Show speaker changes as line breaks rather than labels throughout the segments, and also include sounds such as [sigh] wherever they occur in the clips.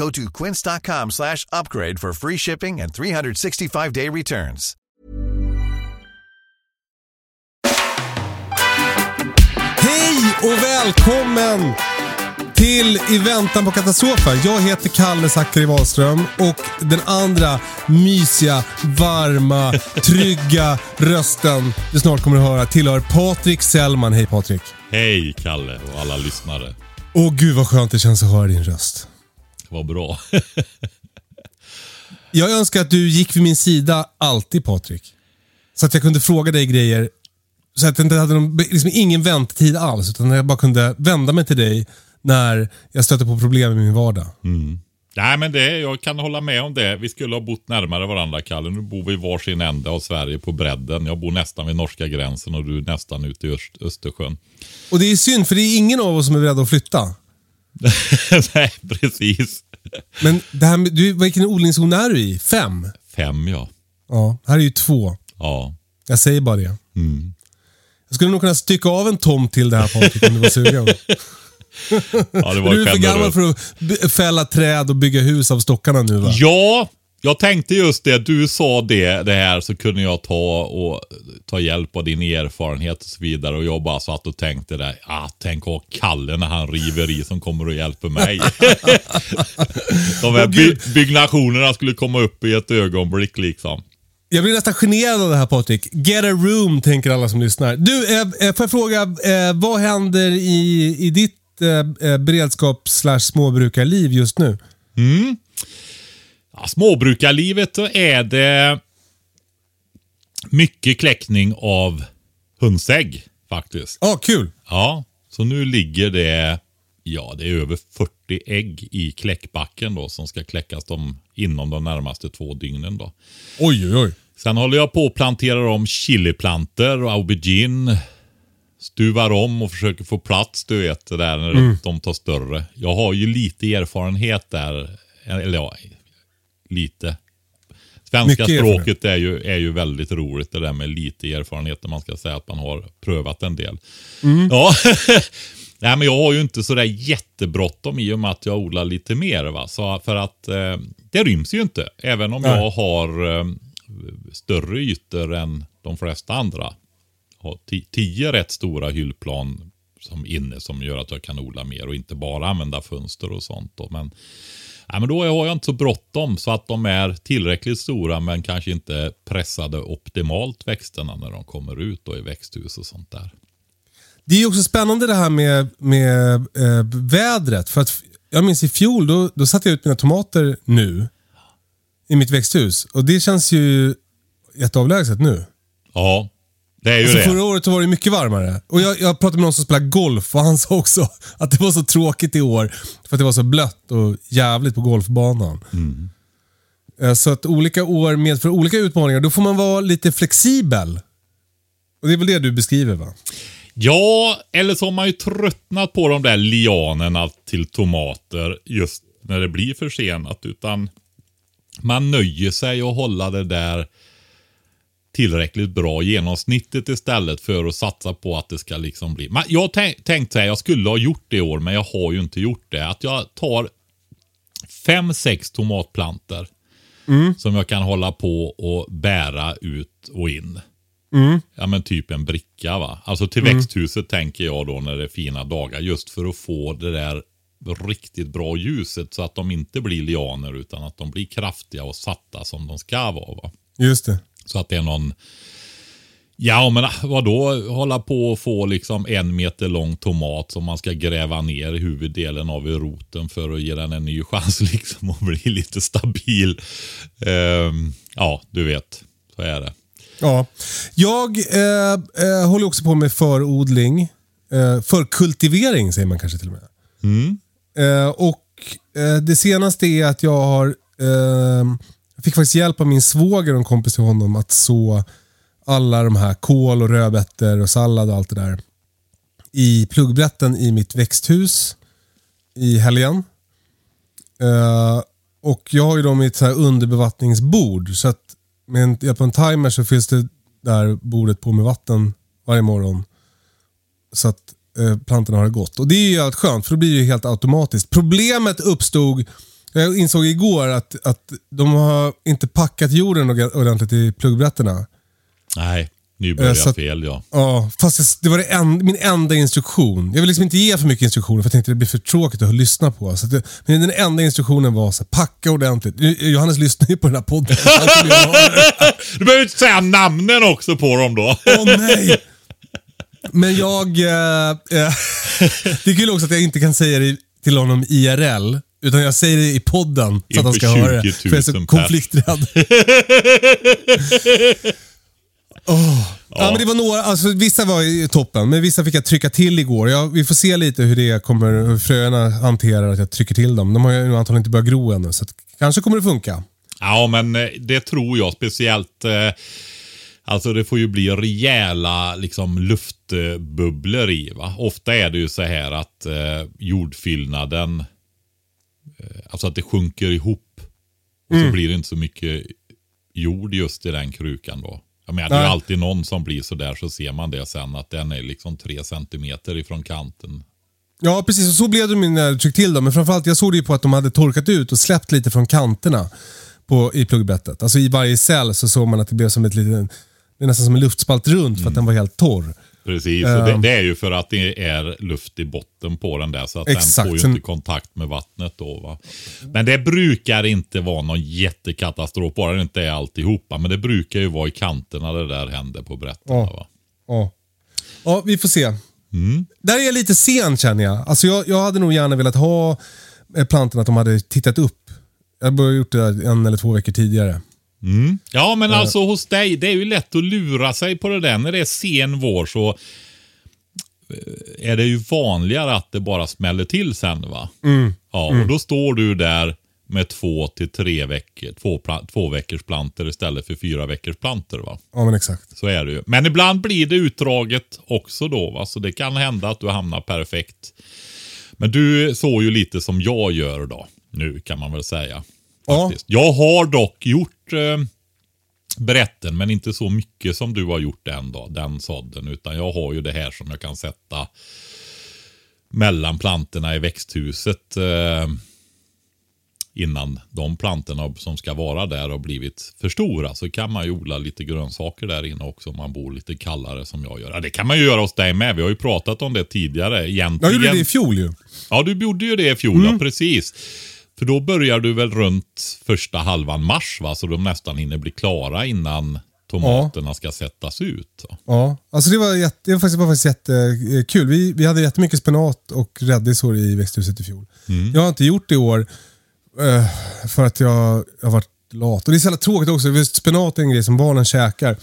Go to quince.com slash upgrade for free shipping and 365-day returns.
Hej och välkommen till I väntan på katastrofen. Jag heter Kalle Zackari Wahlström och den andra mysiga, varma, [laughs] trygga rösten du snart kommer att höra tillhör Patrik Sellman. Hej Patrik.
Hej Kalle och alla lyssnare.
Åh gud vad skönt det känns att höra din röst.
Vad bra. [laughs]
Jag önskar att du gick vid min sida alltid Patrik. Så att jag kunde fråga dig grejer. Så att jag inte hade någon, liksom ingen väntetid alls. Utan jag bara kunde vända mig till dig när jag stöter på problem i min vardag.
Nej men det, jag kan hålla med om det. Vi skulle ha bott närmare varandra Kalle. Nu bor vi varsin ände av Sverige på bredden. Jag bor nästan vid norska gränsen och du är nästan ute i Öst- Östersjön.
Och det är synd för det är ingen av oss som är beredd att flytta. [laughs]
Nej precis.
Men det här med, du, vilken odlingszon är du i? Fem?
Fem ja.
Ja, här är ju två.
Ja.
Jag säger bara det. Jag skulle nog kunna stycka av en tomt till det här Patrik om du var sugen. [laughs]
ja det var
Du är för gammal för att fälla träd och bygga hus av stockarna nu va?
Ja, jag tänkte just det. Du sa det, det här så kunde jag ta och ta hjälp av din erfarenhet och så vidare. Och jag bara satt och tänkte där, ah, tänk ha Kalle när han river i som kommer och hjälper mig. [laughs] De här by byggnationerna skulle komma upp i ett ögonblick liksom.
Jag blir nästan generad av det här Patrik. Get a room, tänker alla som lyssnar. Du, eh, eh, får jag fråga, eh, vad händer i, i ditt eh, eh, beredskaps slash småbrukarliv just nu?
Ja, småbrukarlivet då är det mycket kläckning av hönsägg faktiskt.
Ja, kul.
Ja, så nu ligger det, ja det är över 40 ägg i kläckbacken då som ska kläckas de, inom de närmaste två dygnen då.
Oj, oj, oj.
Sen håller jag på och planterar om chiliplanter och aubergine. Stuvar om och försöker få plats du vet där när
Mm.
de tar större. Jag har ju lite erfarenhet där. Eller ja, lite. Svenska
Mycket
språket är ju, är ju väldigt roligt det där med lite erfarenhet när man ska säga att man har prövat en del.
Mm.
Ja. [laughs] Nej, men jag har ju inte sådär jättebråttom i och med att jag odlar lite mer. Va? Så för att eh, det ryms ju inte. Även om
Nej.
jag har eh, större ytor än de flesta andra. Har ti- tio rätt stora hyllplan som inne som gör att jag kan odla mer och inte bara använda fönster och sånt. Då. Men, nej, men då har jag inte så bråttom så att de är tillräckligt stora men kanske inte pressade optimalt växterna när de kommer ut då i växthus och sånt där.
Det är ju också spännande det här med, med eh, vädret. För att jag minns i fjol, då, då satte jag ut mina tomater nu. I mitt växthus. Och det känns ju jätteavlägset nu.
Ja, det är ju
Alltså
det.
förra året var det mycket varmare. Och jag, jag pratade med någon som spelar golf och han [laughs] sa också att det var så tråkigt i år. För att det var så blött och jävligt på golfbanan. Eh, Så att olika år medför olika utmaningar. Då får man vara lite flexibel. Och det är väl det du beskriver va?
Ja, eller så har man ju tröttnat på de där lianerna till tomater just när det blir försenat. Utan man nöjer sig och hålla det där tillräckligt bra genomsnittet istället för att satsa på att det ska liksom bli. Men jag tänk, tänkte säga, jag skulle ha gjort det i år, men jag har ju inte gjort det. Att jag tar fem, sex tomatplanter som jag kan hålla på och bära ut och in. Ja men typ en bricka va. Alltså till växthuset tänker jag då när det är fina dagar. Just för att få det där riktigt bra ljuset så att de inte blir lianer utan att de blir kraftiga och satta som de ska vara. Va?
Just det.
Så att det är någon Ja, men vadå hålla på och få liksom en meter lång tomat som man ska gräva ner huvuddelen av i roten för att ge den en ny chans [laughs] liksom och bli lite stabil. Ehm, ja, du vet. Så är det.
Ja. Jag eh, eh, håller också på med förodling. Eh, förkultivering säger man kanske till och med. Eh, och eh, Det senaste är att jag har eh, jag fick faktiskt hjälp av min svåger och en kompis till honom att så alla de här kål och rödbetor och sallad och allt det där i pluggbrätten i mitt växthus i helgen. Uh, och jag har ju dem i ett så här underbevattningsbord. Så att med en, hjälp av en timer så fylls det där bordet på med vatten varje morgon. Så att eh, plantorna har det gott. Och det är ju allt skönt för då blir det ju helt automatiskt. Problemet uppstod, jag insåg igår att, att de har inte packat jorden ordentligt i pluggbrätterna.
Nej,
Eh,
nybörjar
så att-
fel ja.
Ja, fast det- det var det en, min enda instruktion. Jag vill liksom inte ge för mycket instruktioner för jag tänkte det blir för tråkigt att lyssna på. Så att det, men den enda instruktionen var så här, packa ordentligt. Nu- Johannes lyssnar ju på den här podden. [laughs]
Du behöver inte säga namnen också på dem då.
Åh nej! Men jag... Eh, eh, [laughs] det är kul också att jag inte kan säga det till honom IRL. Utan jag säger det i podden så att han ska höra det.
20 000
För jag är så konflikträdd. Åh. Ja. men det var några, alltså, vissa var i toppen, men vissa fick jag trycka till igår. Jag, vi får se lite hur det kommer, hur fröerna hanterar att jag trycker till dem. De har ju antagligen inte börjat gro ännu, så att, kanske kommer det funka.
Ja, men eh, det tror jag speciellt. Eh, alltså det får ju bli rejäla liksom, luftbubblor i. Va? Ofta är det ju så här att eh, jordfyllnaden, alltså att det sjunker ihop. Och
Mm.
så blir det inte så mycket jord just i den krukan då. Jag menar, det är alltid någon som blir så där så ser man det sen att den är liksom tre centimeter ifrån kanten.
Ja, precis. Och så blev det när jag tryckte till dem. Men framförallt, jag såg det ju på att de hade torkat ut och släppt lite från kanterna på, i pluggbettet. Alltså i varje cell så såg man att det blev som ett litet, det är nästan som en luftspalt runt för att den var helt torr.
Precis, och det, det är ju för att det är luft i botten på den där så att
Exakt,
den får ju inte kontakt med vattnet då. Va? Men det brukar inte vara någon jättekatastrof, bara det inte är alltihopa. Men det brukar ju vara i kanterna det där händer på brätterna.
Ja.
Va?
Ja, ja vi får se. Där är jag lite sen känner jag. Alltså jag, jag hade nog gärna velat ha eh, plantorna att de hade tittat upp. Jag borde ha gjort det en eller två veckor tidigare.
Ja, men alltså hos dig, det är ju lätt att lura sig på det där. När det är sen vår så eh, är det ju vanligare att det bara smäller till sen. va? Ja, och då står du där med två till tre veckor, två, två veckors planter istället för fyra veckors planter. va?
Ja, men exakt.
Så är det ju. Men ibland blir det utdraget också då. Va? Så det kan hända att du hamnar perfekt. Men du såg ju lite som jag gör då. Nu kan man väl säga.
Ja.
Faktiskt. Jag har dock gjort eh, brätten, men inte så mycket som du har gjort den då, den sådden. Utan jag har ju det här som jag kan sätta mellan plantorna i växthuset. Eh, innan de plantorna som ska vara där har blivit för stora så kan man ju odla lite grönsaker där inne också om man bor lite kallare som jag gör. Ja, det kan man ju göra hos dig med. Vi har ju pratat om det tidigare.
Jag
Egentligen,
gjorde det i fjol ju.
Ja, du gjorde ju det i fjol, ja, precis. För då börjar du väl runt första halvan mars, va? Så de nästan hinner bli klara innan tomaterna ska sättas ut. va?
Ja, alltså det var, jätte, det var faktiskt, var faktiskt jättekul. Vi, vi hade jättemycket spenat och rädisor i växthuset i fjol. Jag har inte gjort det i år eh, för att jag jag har varit lat. Och Det är så jävla tråkigt också. för Spenat är en grej som barnen käkar.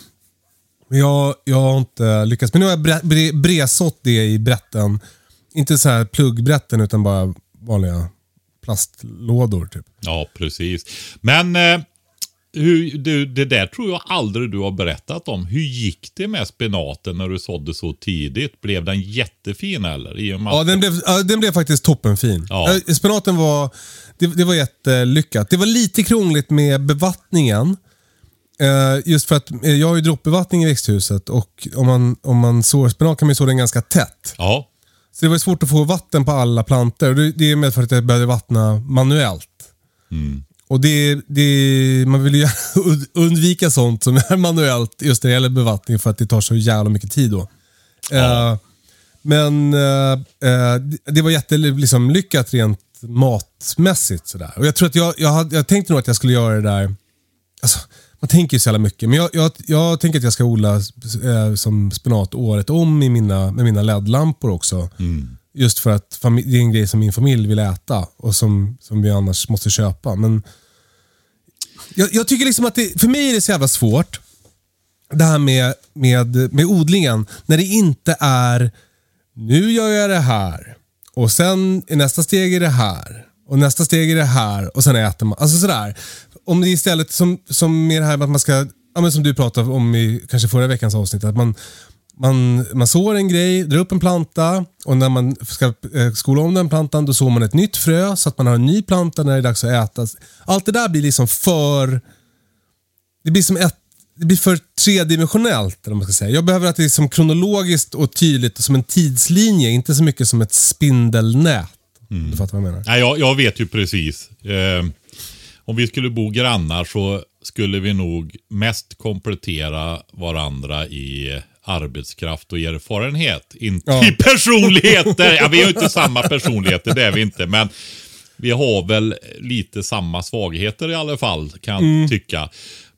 Men jag, jag har inte lyckats. Men nu har jag bre, bre, bresått det i brätten. Inte så här pluggbrätten utan bara vanliga plastlådor. Typ.
Ja, precis. Men eh, hur, du, det där tror jag aldrig du har berättat om. Hur gick det med spenaten när du sådde så tidigt? Blev den jättefin eller? I
Ja, den blev, ja, den blev faktiskt toppenfin.
Ja.
Eh, Spenaten var, det, det var jättelyckat. Det var lite krångligt med bevattningen. Eh, just för att eh, jag har ju droppbevattning i växthuset och om man, om man sår spenat kan man ju så den ganska tätt.
Ja,
Så det var svårt att få vatten på alla plantor. Och det, det är medför att jag började vattna manuellt. Och det, det, man vill ju [laughs] undvika sånt som är manuellt just när det gäller bevattning för att det tar så jävla mycket tid då. Eh, men eh, eh, det- det var jättelyckat liksom, lyckat rent matmässigt. Sådär. Och jag tror att jag, jag, hade, jag tänkte nog att jag skulle göra det där. Alltså, man tänker ju så jävla mycket. Men jag, jag, jag tänker att jag ska odla eh, som spenat året om i mina, med mina LED-lampor också. Just för att det är en grej som min familj vill äta och som, som vi annars måste köpa. Men jag, jag tycker liksom att det, för mig är det så jävla svårt. Det här med, med, med odlingen. När det inte är, nu gör jag det här. Och sen i nästa steg är det här. Och nästa steg är det här. Och sen äter man. Alltså sådär. Om det istället som, som det här att man ska, ja, men som du pratade om i kanske förra veckans avsnitt. Att man, man, man sår en grej, drar upp en planta och när man ska eh, skola om den plantan då sår man ett nytt frö så att man har en ny planta när det är dags att äta. Allt det där blir liksom för... Det blir som ett det blir för tredimensionellt. Eller vad man ska säga. Jag behöver att det är som kronologiskt och tydligt och som en tidslinje, inte så mycket som ett spindelnät.
Mm.
Du fattar vad jag menar?
Nej, jag, jag vet ju precis. Eh, om vi skulle bo grannar så skulle vi nog mest komplettera varandra i arbetskraft och erfarenhet. Inte
Ja.
i personligheter. Ja, vi har ju inte samma personligheter, det är vi inte. Men vi har väl lite samma svagheter i alla fall, kan jag tycka.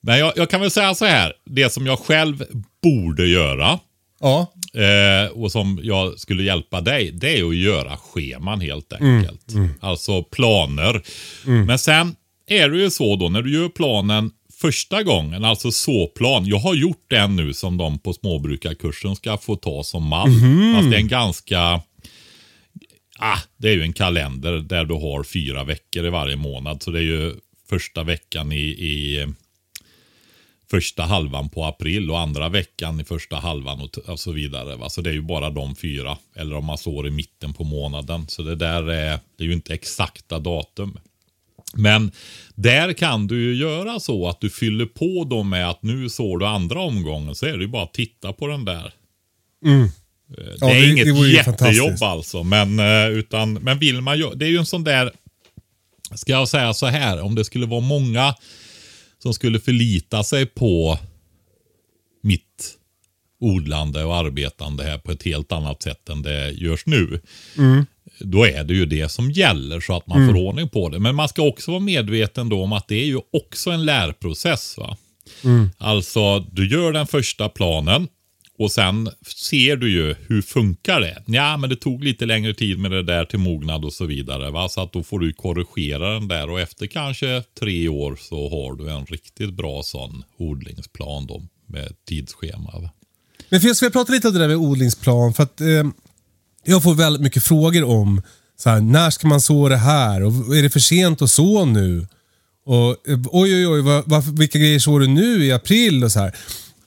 Men jag, jag kan väl säga så här. Det som jag själv borde göra
Ja.
Eh, och som jag skulle hjälpa dig, det är att göra scheman helt enkelt. Alltså planer. Men sen är det ju så då, när du gör planen första gången, alltså såplan. Jag har gjort den nu som de på småbrukarkursen ska få ta som mall. Fast det är en ganska... Ah, det är ju en kalender där du har fyra veckor i varje månad. Så det är ju första veckan i, i första halvan på april och andra veckan i första halvan och, och så vidare. Va? Så det är ju bara de fyra. Eller om man sår i mitten på månaden. Så det där är, det är ju inte exakta datum. Men där kan du ju göra så att du fyller på då med att nu sår du andra omgången. Så är det ju bara att titta på den där. Eh, Det
Ja,
är
det-
inget
det
jättejobb alltså. Men, eh, utan, men vill man ju, det är ju en sån där, ska jag säga så här, om det skulle vara många som skulle förlita sig på mitt odlande och arbetande här på ett helt annat sätt än det görs nu. Då är det ju det som gäller så att man får ordning på det. Men man ska också vara medveten då om att det är ju också en lärprocess. va. Alltså, du gör den första planen och sen ser du ju hur funkar det. Ja, men det tog lite längre tid med det där till mognad och så vidare. Va? Så att då får du korrigera den där och efter kanske tre år så har du en riktigt bra sån odlingsplan då med tidsschema. Va?
Men för jag ska prata lite om det där med odlingsplan. För att eh, Jag får väldigt mycket frågor om så här, när ska man så det här och är det för sent att så nu? Och oj oj oj, vad, vad, vilka grejer sår du nu i april och så här.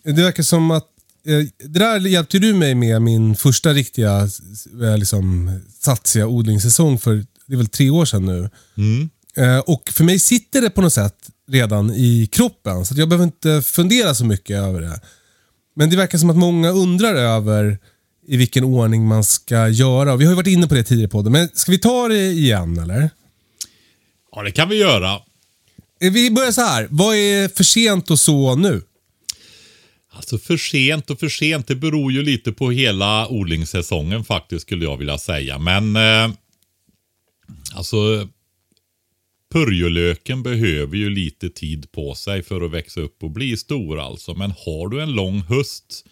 Det verkar som att eh, det där hjälpte du mig med min första riktiga eh, liksom, satsiga odlingssäsong för det är väl tre år sedan nu. Eh, och för mig sitter det på något sätt redan i kroppen så jag behöver inte fundera så mycket över det. Men det verkar som att många undrar över i vilken ordning man ska göra. Och vi har ju varit inne på det tidigare på det, men ska vi ta det igen eller?
Ja, det kan vi göra.
Eh, Vi börjar så här. Vad är för sent att så nu?
Alltså för sent och för sent, det beror ju lite på hela odlingssäsongen faktiskt skulle jag vilja säga. Men eh, alltså purjolöken behöver ju lite tid på sig för att växa upp och bli stor alltså. Men har du en lång höst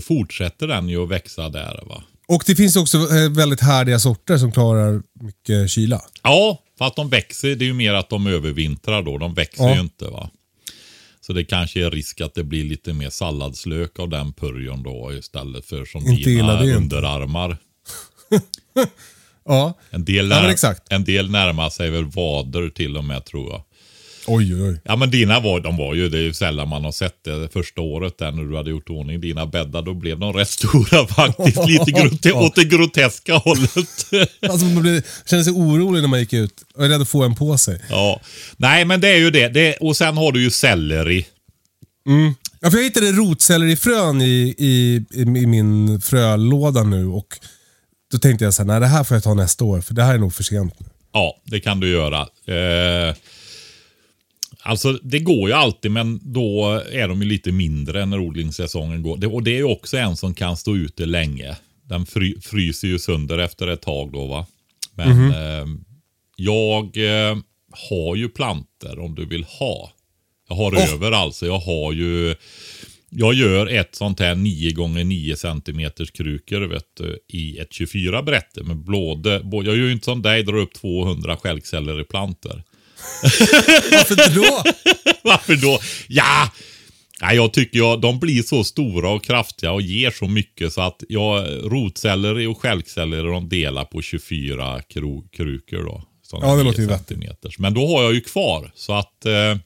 så fortsätter den ju att växa där va.
Och det finns också eh, väldigt härdiga sorter som klarar mycket kyla.
Ja, för att de växer, det är ju mer att de övervintrar då. De växer
Ja.
ju inte va. Så det kanske är risk att det blir lite mer salladslök av den purjon då istället för som
Inte
dina underarmar. [laughs]
Ja,
En del,
Ja, exakt.
en del närmar sig väl vader till och med tror jag.
Oj oj oj.
Ja men dina var, de var ju, det är ju sällan man har sett det, första året där när du hade gjort ordning dina bäddar. Då blev de rätt stora [laughs] faktiskt. [laughs] Lite grote, åt det groteska hållet. [laughs]
Alltså man blev, kände sig orolig när man gick ut. Jag är rädd att få en på sig.
ja. Nej men det är ju det. det. Och sen har du ju selleri.
Ja, för jag hittade rotsellerifrön i, i, i, i min frölåda nu och då tänkte jag så här, nej det här får jag ta nästa år för det här är nog för sent nu.
Ja, det kan du göra. Eh, alltså det går ju alltid men då är de ju lite mindre när odlingssäsongen går. Det, och det är ju också en som kan stå ute länge. Den fry, fryser ju sönder efter ett tag då va. Men eh, jag eh, har ju planter om du vill ha Jag har
Åh.
över alltså. Jag har ju... Jag gör ett sånt här 9 gånger 9 cm krukor vet du, i ett 24 brätte med blåde. Jag gör ju inte som dig, drar upp 200 stjälkceller i plantor. [laughs]
Varför inte då? [laughs]
Varför då? Ja! Nej, jag tycker jag, de blir så stora och kraftiga och ger så mycket så att jag, rotceller och stjälkceller de delar på 24 kro, krukor då.
Ja, det
9
låter ju vettigt.
Men då har jag ju kvar så att eh,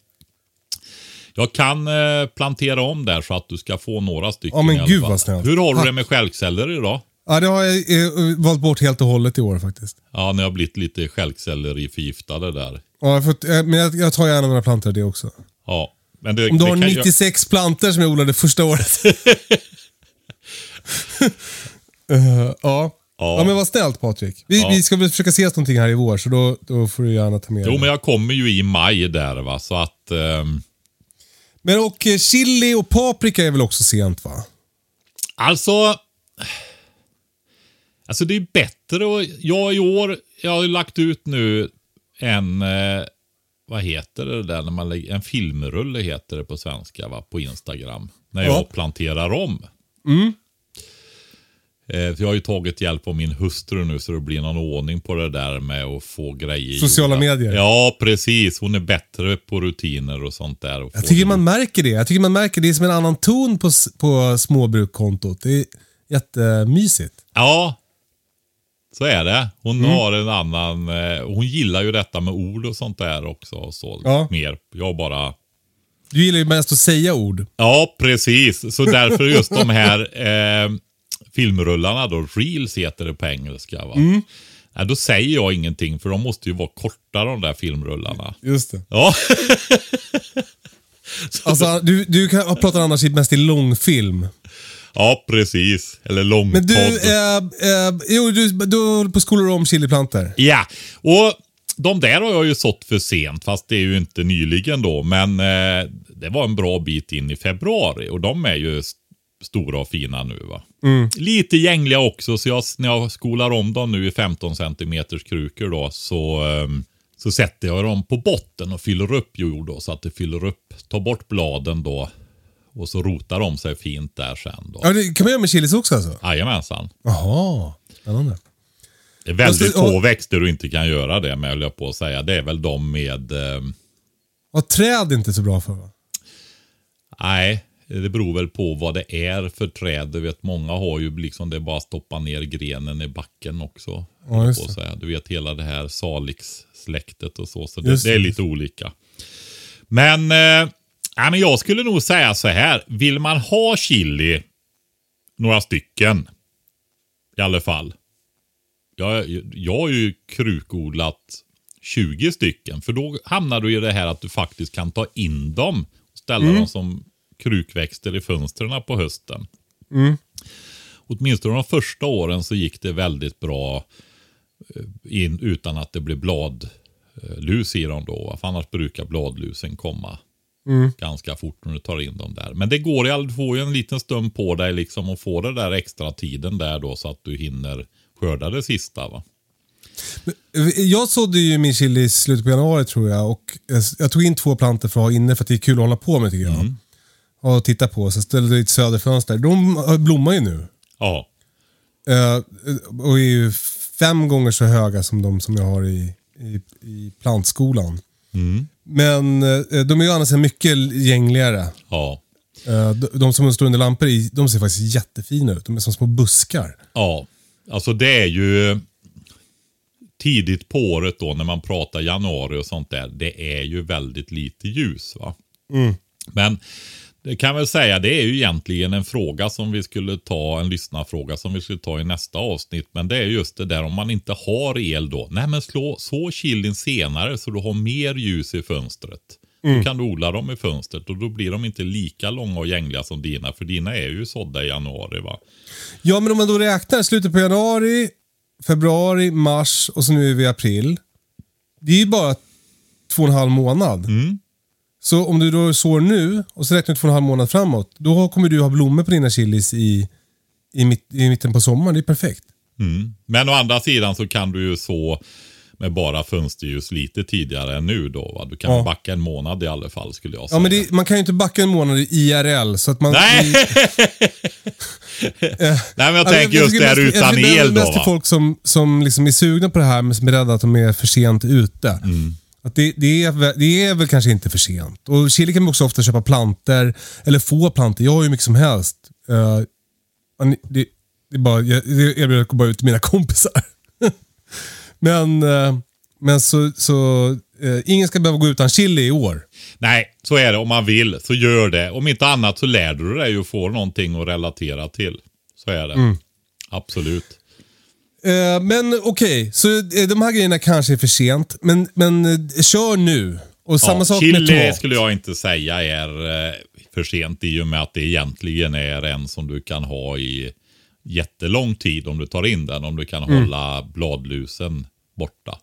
jag kan eh, plantera om där så att du ska få några stycken
Ja, men gud vad snällt.
Hur har du det med stjälkceller idag?
Ja, det har jag eh, valt bort helt och hållet i år faktiskt.
Ja, jag har blivit lite stjälkcelleriförgiftade där.
Ja, jag eh, men jag, jag tar gärna några plantor av det också.
Ja, men det,
Om du
det
har
kan jag-
96 plantor som jag odlade första året. [laughs] Eh, ja. ja. men vad snällt Patrik. Vi,
Ja.
vi ska väl försöka ses någonting här i vår, så då, då får du gärna ta med
Jo,
dig.
men jag kommer ju i maj där va, så att... ehm,
Men och eh, chili och paprika är väl också sent va?
Alltså... Alltså det är bättre och jag i år, jag har ju lagt ut nu en, eh, vad heter det där när man lägger, en filmrulle heter det på svenska va, på Instagram. När jag
Ja.
planterar om. Eh, för jag har ju tagit hjälp av min hustru nu så det blir någon ordning på det där med att få grejer
Sociala
gjorda.
medier.
Ja, precis. Hon är bättre på rutiner och sånt där. och
Jag tycker
det
man märker det. Jag tycker man märker det är som en annan ton på, på småbrukkontot. Det är jättemysigt.
Ja, så är det. Hon
Mm.
har en annan, eh, hon gillar ju detta med ord och sånt där också. Och så
Ja.
mer. Jag bara,
Du gillar ju mest att säga ord.
ja precis. Så därför just de här eh, filmrullarna då, reels heter det på engelska va.
Mm.
Nej, då säger jag ingenting för de måste ju vara korta de där filmrullarna.
Just det.
Ja,
Alltså, du, du kan, pratar annars mest i långfilm.
Ja precis. Eller långpodd.
Men du, eh, eh, jo, du, du håller på skola om chiliplantor.
Ja, och de där har jag ju sått för sent, fast det är ju inte nyligen då. Men eh, det var en bra bit in i februari och de är ju st- stora och fina nu. va. Lite gängliga också, så jag, när jag skolar om dem nu i 15 cm krukor då, så, eh, så sätter jag dem på botten och fyller upp jord då, så att det fyller upp. Tar bort bladen då och så rotar de sig fint där sen. Då.
Ja, det kan man göra med chilis också alltså?
Jajamensan.
Jaha, spännande.
Det är väldigt
det-
få
ja.
växter du inte kan göra det med, höll jag på att säga. Det är väl de med... Eh,
Och träd är inte så bra för va?
nej, det beror väl på vad det är för träd. Du vet, många har ju liksom det bara stoppa ner grenen i backen också.
Ja, just
på
det.
säga. Du vet hela det här Salix-släktet och så. Så det,
Just
det är
det.
lite olika. Men, eh, nej, men jag skulle nog säga så här. Vill man ha chili, några stycken i alla fall. Jag, jag har ju krukodlat 20 stycken. För då hamnar du i det här att du faktiskt kan ta in dem och ställa
Mm.
dem som krukväxter i fönstren på hösten.
Mm.
Åtminstone de första åren så gick det väldigt bra eh, in, utan att det blev bladlus i dem då. För annars brukar bladlusen komma
Mm.
ganska fort när du tar in dem där. Men det går ju, du får ju en liten stund på dig liksom att få den där extra tiden där då så att du hinner skörda det sista va.
Jag sådde ju min chili i slutet på januari tror jag och jag- tog in två plantor för att ha inne för att det är kul att hålla på med tycker jag.
Mm.
Och titta på. Så ställde jag i ett söderfönster. De har- blommar ju nu.
Ja,
Eh, och är ju fem gånger så höga som de som jag har i, i, i plantskolan.
Mm.
Men eh, de är ju annars mycket gängligare.
ja,
Eh, de, som står under lampor i, de ser faktiskt jättefina ut. De är som små buskar.
ja. Alltså det är ju tidigt på året då när man pratar januari och sånt där. Det är ju väldigt lite ljus va. Men det kan väl säga, det är ju egentligen en fråga som vi skulle ta, en lyssnarfråga som vi skulle ta i nästa avsnitt. Men det är just det där om man inte har el då. Nej men slå så chilin senare så du har mer ljus i fönstret. Då kan du odla dem i fönstret och då blir de inte lika långa och gängliga som dina. För dina är ju sådda i januari va.
Ja, men om man då räknar slutet på januari, februari, mars och så nu är vi i april. Det är ju bara två och en halv månad. Så om du då sår nu och så räknar du två och en halv månad framåt. Då kommer du ha blommor på dina chilis i, i, mitt, i mitten på sommaren. Det är perfekt.
Mm. Men å andra sidan så kan du ju så med bara fönsterljus lite tidigare än nu då. Va? Du kan
Ja.
backa en månad i alla fall skulle jag säga.
Ja, men det, man kan ju inte backa en månad i IRL. Så att man,
Nej! [laughs] Nej men jag
Ja,
tänker just det här utan
jag tycker det är
el då
mest till folk som, som liksom är sugna på det här men som är rädda att de är för sent ute.
Mm.
Att det, det, är, det är väl kanske inte för sent. Och chili kan man också ofta köpa planter, eller få planter. Jag har ju mycket som helst. Man- det, det är bara, jag, jag erbjuder att bara ut till mina [laughs] kompisar. men eh, men så, så eh, ingen ska behöva gå utan chili i år.
Nej, så är det. Om man vill så gör det. Om inte annat så lär du dig och får någonting att relatera till. Så är det.
Mm.
Absolut.
Eh, men okej, så eh, de här grejerna kanske är för sent. Men, men eh, kör nu. Och samma
ja,
sak med
chili
tomat.
skulle jag inte säga är för sent i och med att det egentligen är en som du kan ha i jättelång tid om du tar in den. Om du kan
Mm.
hålla bladlusen borta.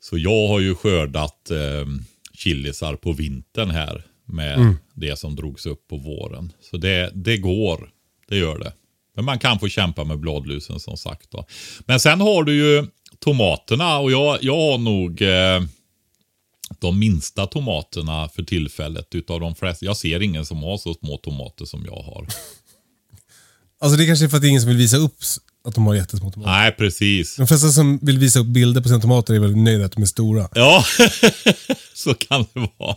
Så jag har ju skördat eh, chilisar på vintern här med
Mm.
det som drogs upp på våren. Så det, det går, det gör det. Men man kan få kämpa med bladlusen som sagt. Då. Men sen har du ju tomaterna och jag, jag har nog eh, de minsta tomaterna för tillfället utav de flesta. Jag ser ingen som har så små tomater som jag har. [laughs]
Alltså det kanske är för att det är ingen som vill visa upp att de har jättesmå tomater.
Nej, precis.
De flesta som vill visa upp bilder på sina tomater är väl nöjda att de är stora.
Ja, [laughs] så kan det vara.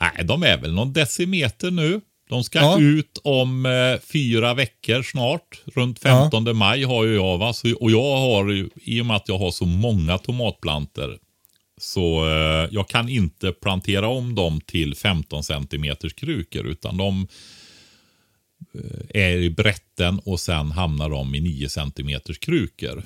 Nej, de är väl någon decimeter nu. De ska
Ja.
ut om eh, fyra veckor snart. Runt 15 maj har ju jag. Va? Så, och jag har ju, i och med att jag har så många tomatplanter, så eh, jag kan inte plantera om dem till 15 centimeters krukor, utan de eh, är i brätten och sen hamnar de i 9 centimeters krukor.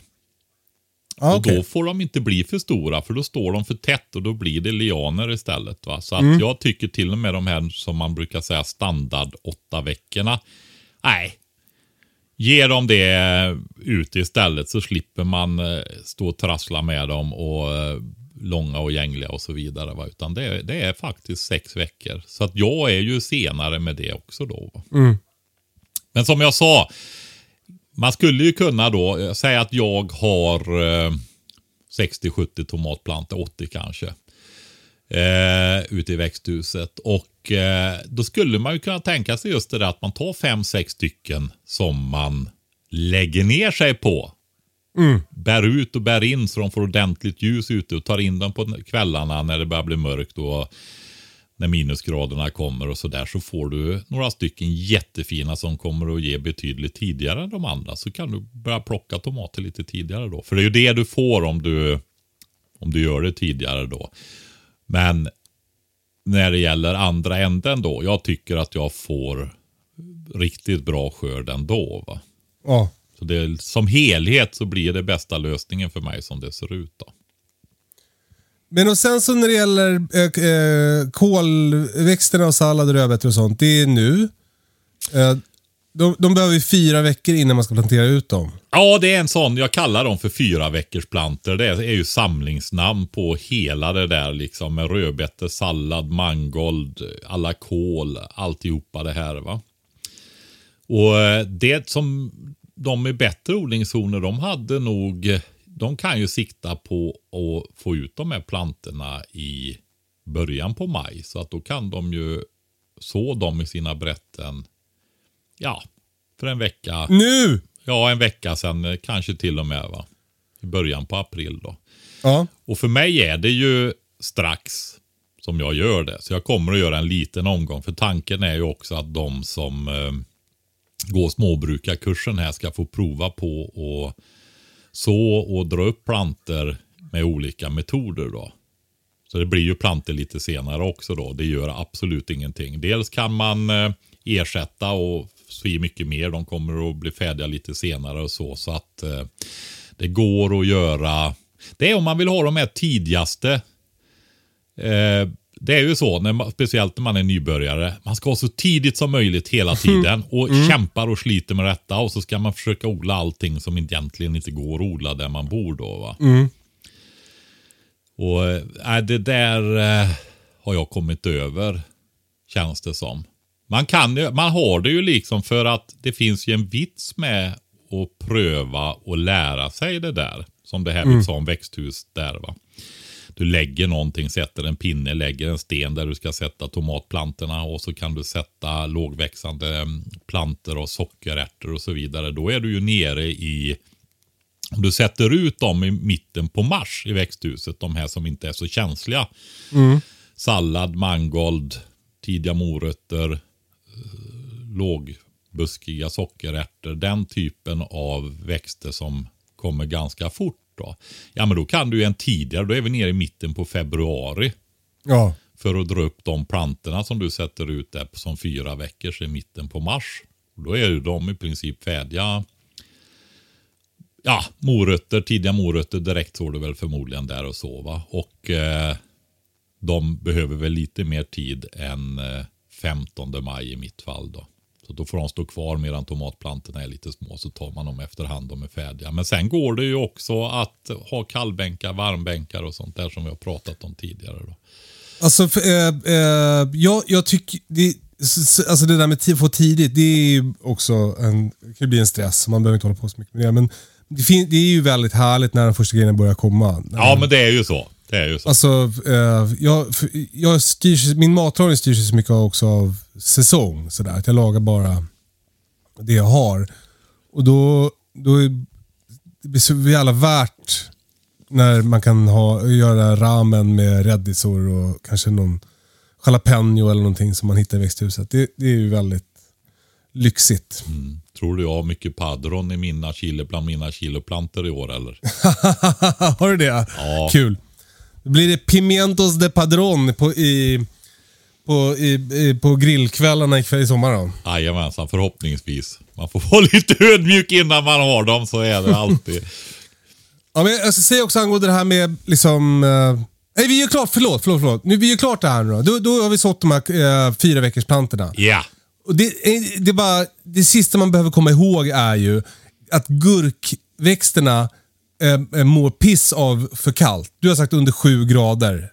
Ja,
Och
okej.
då får de inte bli för stora för då står de för tätt och då blir det lianer istället. Va? Så att
Mm.
jag tycker till och med de här som man brukar säga standard åtta veckorna. Nej, ge dem det ut istället så slipper man eh, stå och trassla med dem och eh, långa och gängliga och så vidare. Va? Utan det, är- det är faktiskt sex veckor. Så att jag är ju senare med det också då. Va? Men som jag sa, man skulle ju kunna då eh, säga att jag har eh, 60-70 tomatplantor, 80 kanske. Eh, ute i växthuset. Och eh, då skulle man ju kunna tänka sig just det där att man tar 5-6 stycken som man lägger ner sig på. Bär ut och bär in så de får ordentligt ljus ute och tar in dem på kvällarna när det börjar bli mörkt och när minusgraderna kommer och sådär så får du några stycken jättefina som kommer att ge betydligt tidigare än de andra. Så kan du börja plocka tomater lite tidigare då. För det är ju det du får om du, om du gör det tidigare då. Men när det gäller andra änden då. Jag tycker att jag får riktigt bra skörd ändå. Va?
Ja.
Så det, som helhet så blir det bästa lösningen för mig som det ser ut. då.
Men och sen så när det gäller äh, kolväxterna och sallad och rödbetor och sånt. Det är nu. Äh, de, de behöver ju fyra veckor innan man ska plantera ut dem.
Ja, det är en sån. Jag kallar dem för fyra veckors planter. Det är ju samlingsnamn på hela det där liksom med rödbetor, sallad, mangold, alla kål, alltihopa det här va. Och det som de med bättre odlingszoner, de hade nog, de kan ju sikta på att få ut de här plantorna i början på maj. Så att då kan de ju så dem i sina brätten, ja, för en vecka.
Nu!
Ja, en vecka sedan eh, kanske till och med va. I början på april då.
Ja.
Och för mig är det ju strax som jag gör det. Så jag kommer att göra en liten omgång. För tanken är ju också att de som eh, går småbrukarkursen här ska få prova på att så och dra upp planter med olika metoder då. Så det blir ju planter lite senare också då. Det gör absolut ingenting. Dels kan man eh, ersätta och så i mycket mer. De kommer att bli färdiga lite senare och så. Så att eh, det går att göra. Det är om man vill ha de här tidigaste. Eh, det är ju så, när man, speciellt när man är nybörjare. Man ska ha så tidigt som möjligt hela tiden och kämpar och sliter med detta. Och så ska man försöka odla allting som egentligen inte går att odla där man bor då. Va? Och äh, det där äh, har jag kommit över, känns det som. Man, kan man har det ju liksom för att det finns ju en vits med att pröva och lära sig det där. Som det här vi sa om växthus där va. Du lägger någonting, sätter en pinne, lägger en sten där du ska sätta tomatplantorna och så kan du sätta lågväxande mm, plantor och sockerärtor och så vidare. Då är du ju nere i om du sätter ut dem i mitten på mars i växthuset, de här som inte är så känsliga. Sallad, mangold, tidiga morötter, eh, lågbuskiga sockerärtor. Den typen av växter som kommer ganska fort. Då. Ja, men då kan du ju en tidigare, då är vi nere i mitten på februari.
Ja.
För att dra upp de plantorna som du sätter ut där som fyra veckor i mitten på mars. Då är ju de i princip färdiga. Ja, morötter, tidiga morötter direkt står du väl förmodligen där och så va. Och eh, de behöver väl lite mer tid än eh, 15 maj i mitt fall då. Så då får de stå kvar medan tomatplantorna är lite små så tar man dem efterhand de är färdiga. Men sen går det ju också att ha kallbänkar, varmbänkar och sånt där som vi har pratat om tidigare. Då.
Alltså, för, eh, eh, jag, jag tycker... Det, alltså det där med att få tidigt, det är ju också en, det kan bli en stress. Man behöver inte hålla på så mycket med det. Men det, fin, det är ju väldigt härligt när de första grejerna börjar komma.
Ja, men det är ju så. Det är ju så.
Alltså, eh, jag, jag styrs, min matlagning styrs ju så mycket också av säsong. Sådär. Att jag lagar bara det jag har. Och då, då är det så jävla värt när man kan ha, göra ramen med rädisor och kanske någon jalapeno eller någonting som man hittar i växthuset. Det, det är ju väldigt lyxigt.
Tror du jag har mycket padron i mina kilo, bland mina kiloplantor i år eller? [laughs]
har du det?
Ja.
Kul. Blir det pimientos de padron på, i, på, i, i, på grillkvällarna i, i sommar då.
Jajamensan, förhoppningsvis. Man får [laughs] vara lite ödmjuk innan man har dem, så är det alltid. [laughs]
Ja, men jag ska säga också angående det här med liksom... eh, nej, vi gör klart, förlåt, förlåt, förlåt. Nu, vi gör klart det här nu då. Då, då har vi sått de här uh, fyra veckors plantorna.
Ja,
Och det, är- det, är bara, det sista man behöver komma ihåg är ju att gurkväxterna eh, eh, mår piss av för kallt. Du har sagt under sju grader.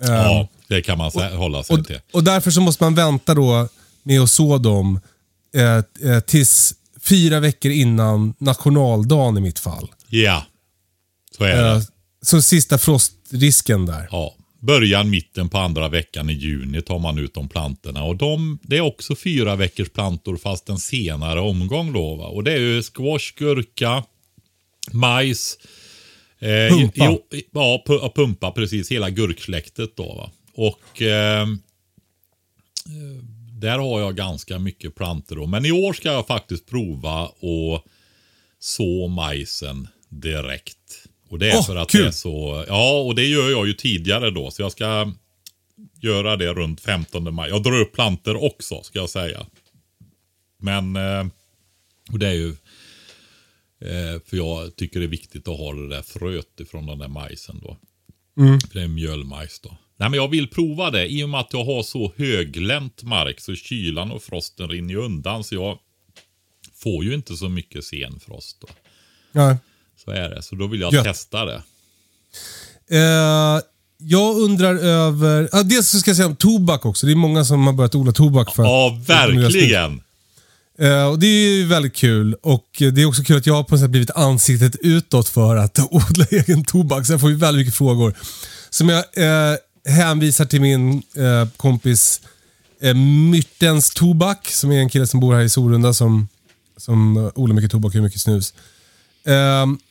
ja det kan man sä- hålla sig
Och,
till.
och därför så måste man vänta då med att så dem eh, eh, tills fyra veckor innan nationaldagen i mitt fall.
Ja, så är
Eh,
det.
så sista frostrisken där.
Ja. Början, mitten på andra veckan i juni tar man ut de plantorna. Och de, det är också fyra veckors plantor fast en senare omgång då. Va? Och det är ju squash, gurka, majs. Eh,
Pumpa.
i- i- ja, pu- ja, pumpa precis. Hela gurksläktet då. Va? Och eh, där har jag ganska mycket plantor då. Men i år ska jag faktiskt prova att så majsen direkt. Och det är
Åh,
för att
kul.
det är så. Ja, och det gör jag ju tidigare då. Så jag ska göra det runt 15 maj. Jag drar upp planter också, ska jag säga. Men, eh, och det är ju eh, för jag tycker det är viktigt att ha det där fröet ifrån den där majsen då. För det är mjölmajs då. Nej men jag vill prova det i och med att jag har så höglänt mark så kylan och frosten rinner ju undan så jag får ju inte så mycket senfrost då.
Ja.
Så är det. Så då vill jag
Gött.
testa det.
Eh, jag undrar över... Ah, dels så ska jag säga om tobak också. Det är många som har börjat odla tobak. För
Ja, verkligen.
Uh, och det är ju väldigt kul. Och det är också kul att jag har på något sätt blivit ansiktet utåt för att [laughs] odla egen tobak. Så jag får ju väldigt mycket frågor. Som jag uh, hänvisar till min uh, kompis eh, Myrtens Tobak, som är en kille som bor här i Sorunda som, som odlar mycket tobak och mycket snus.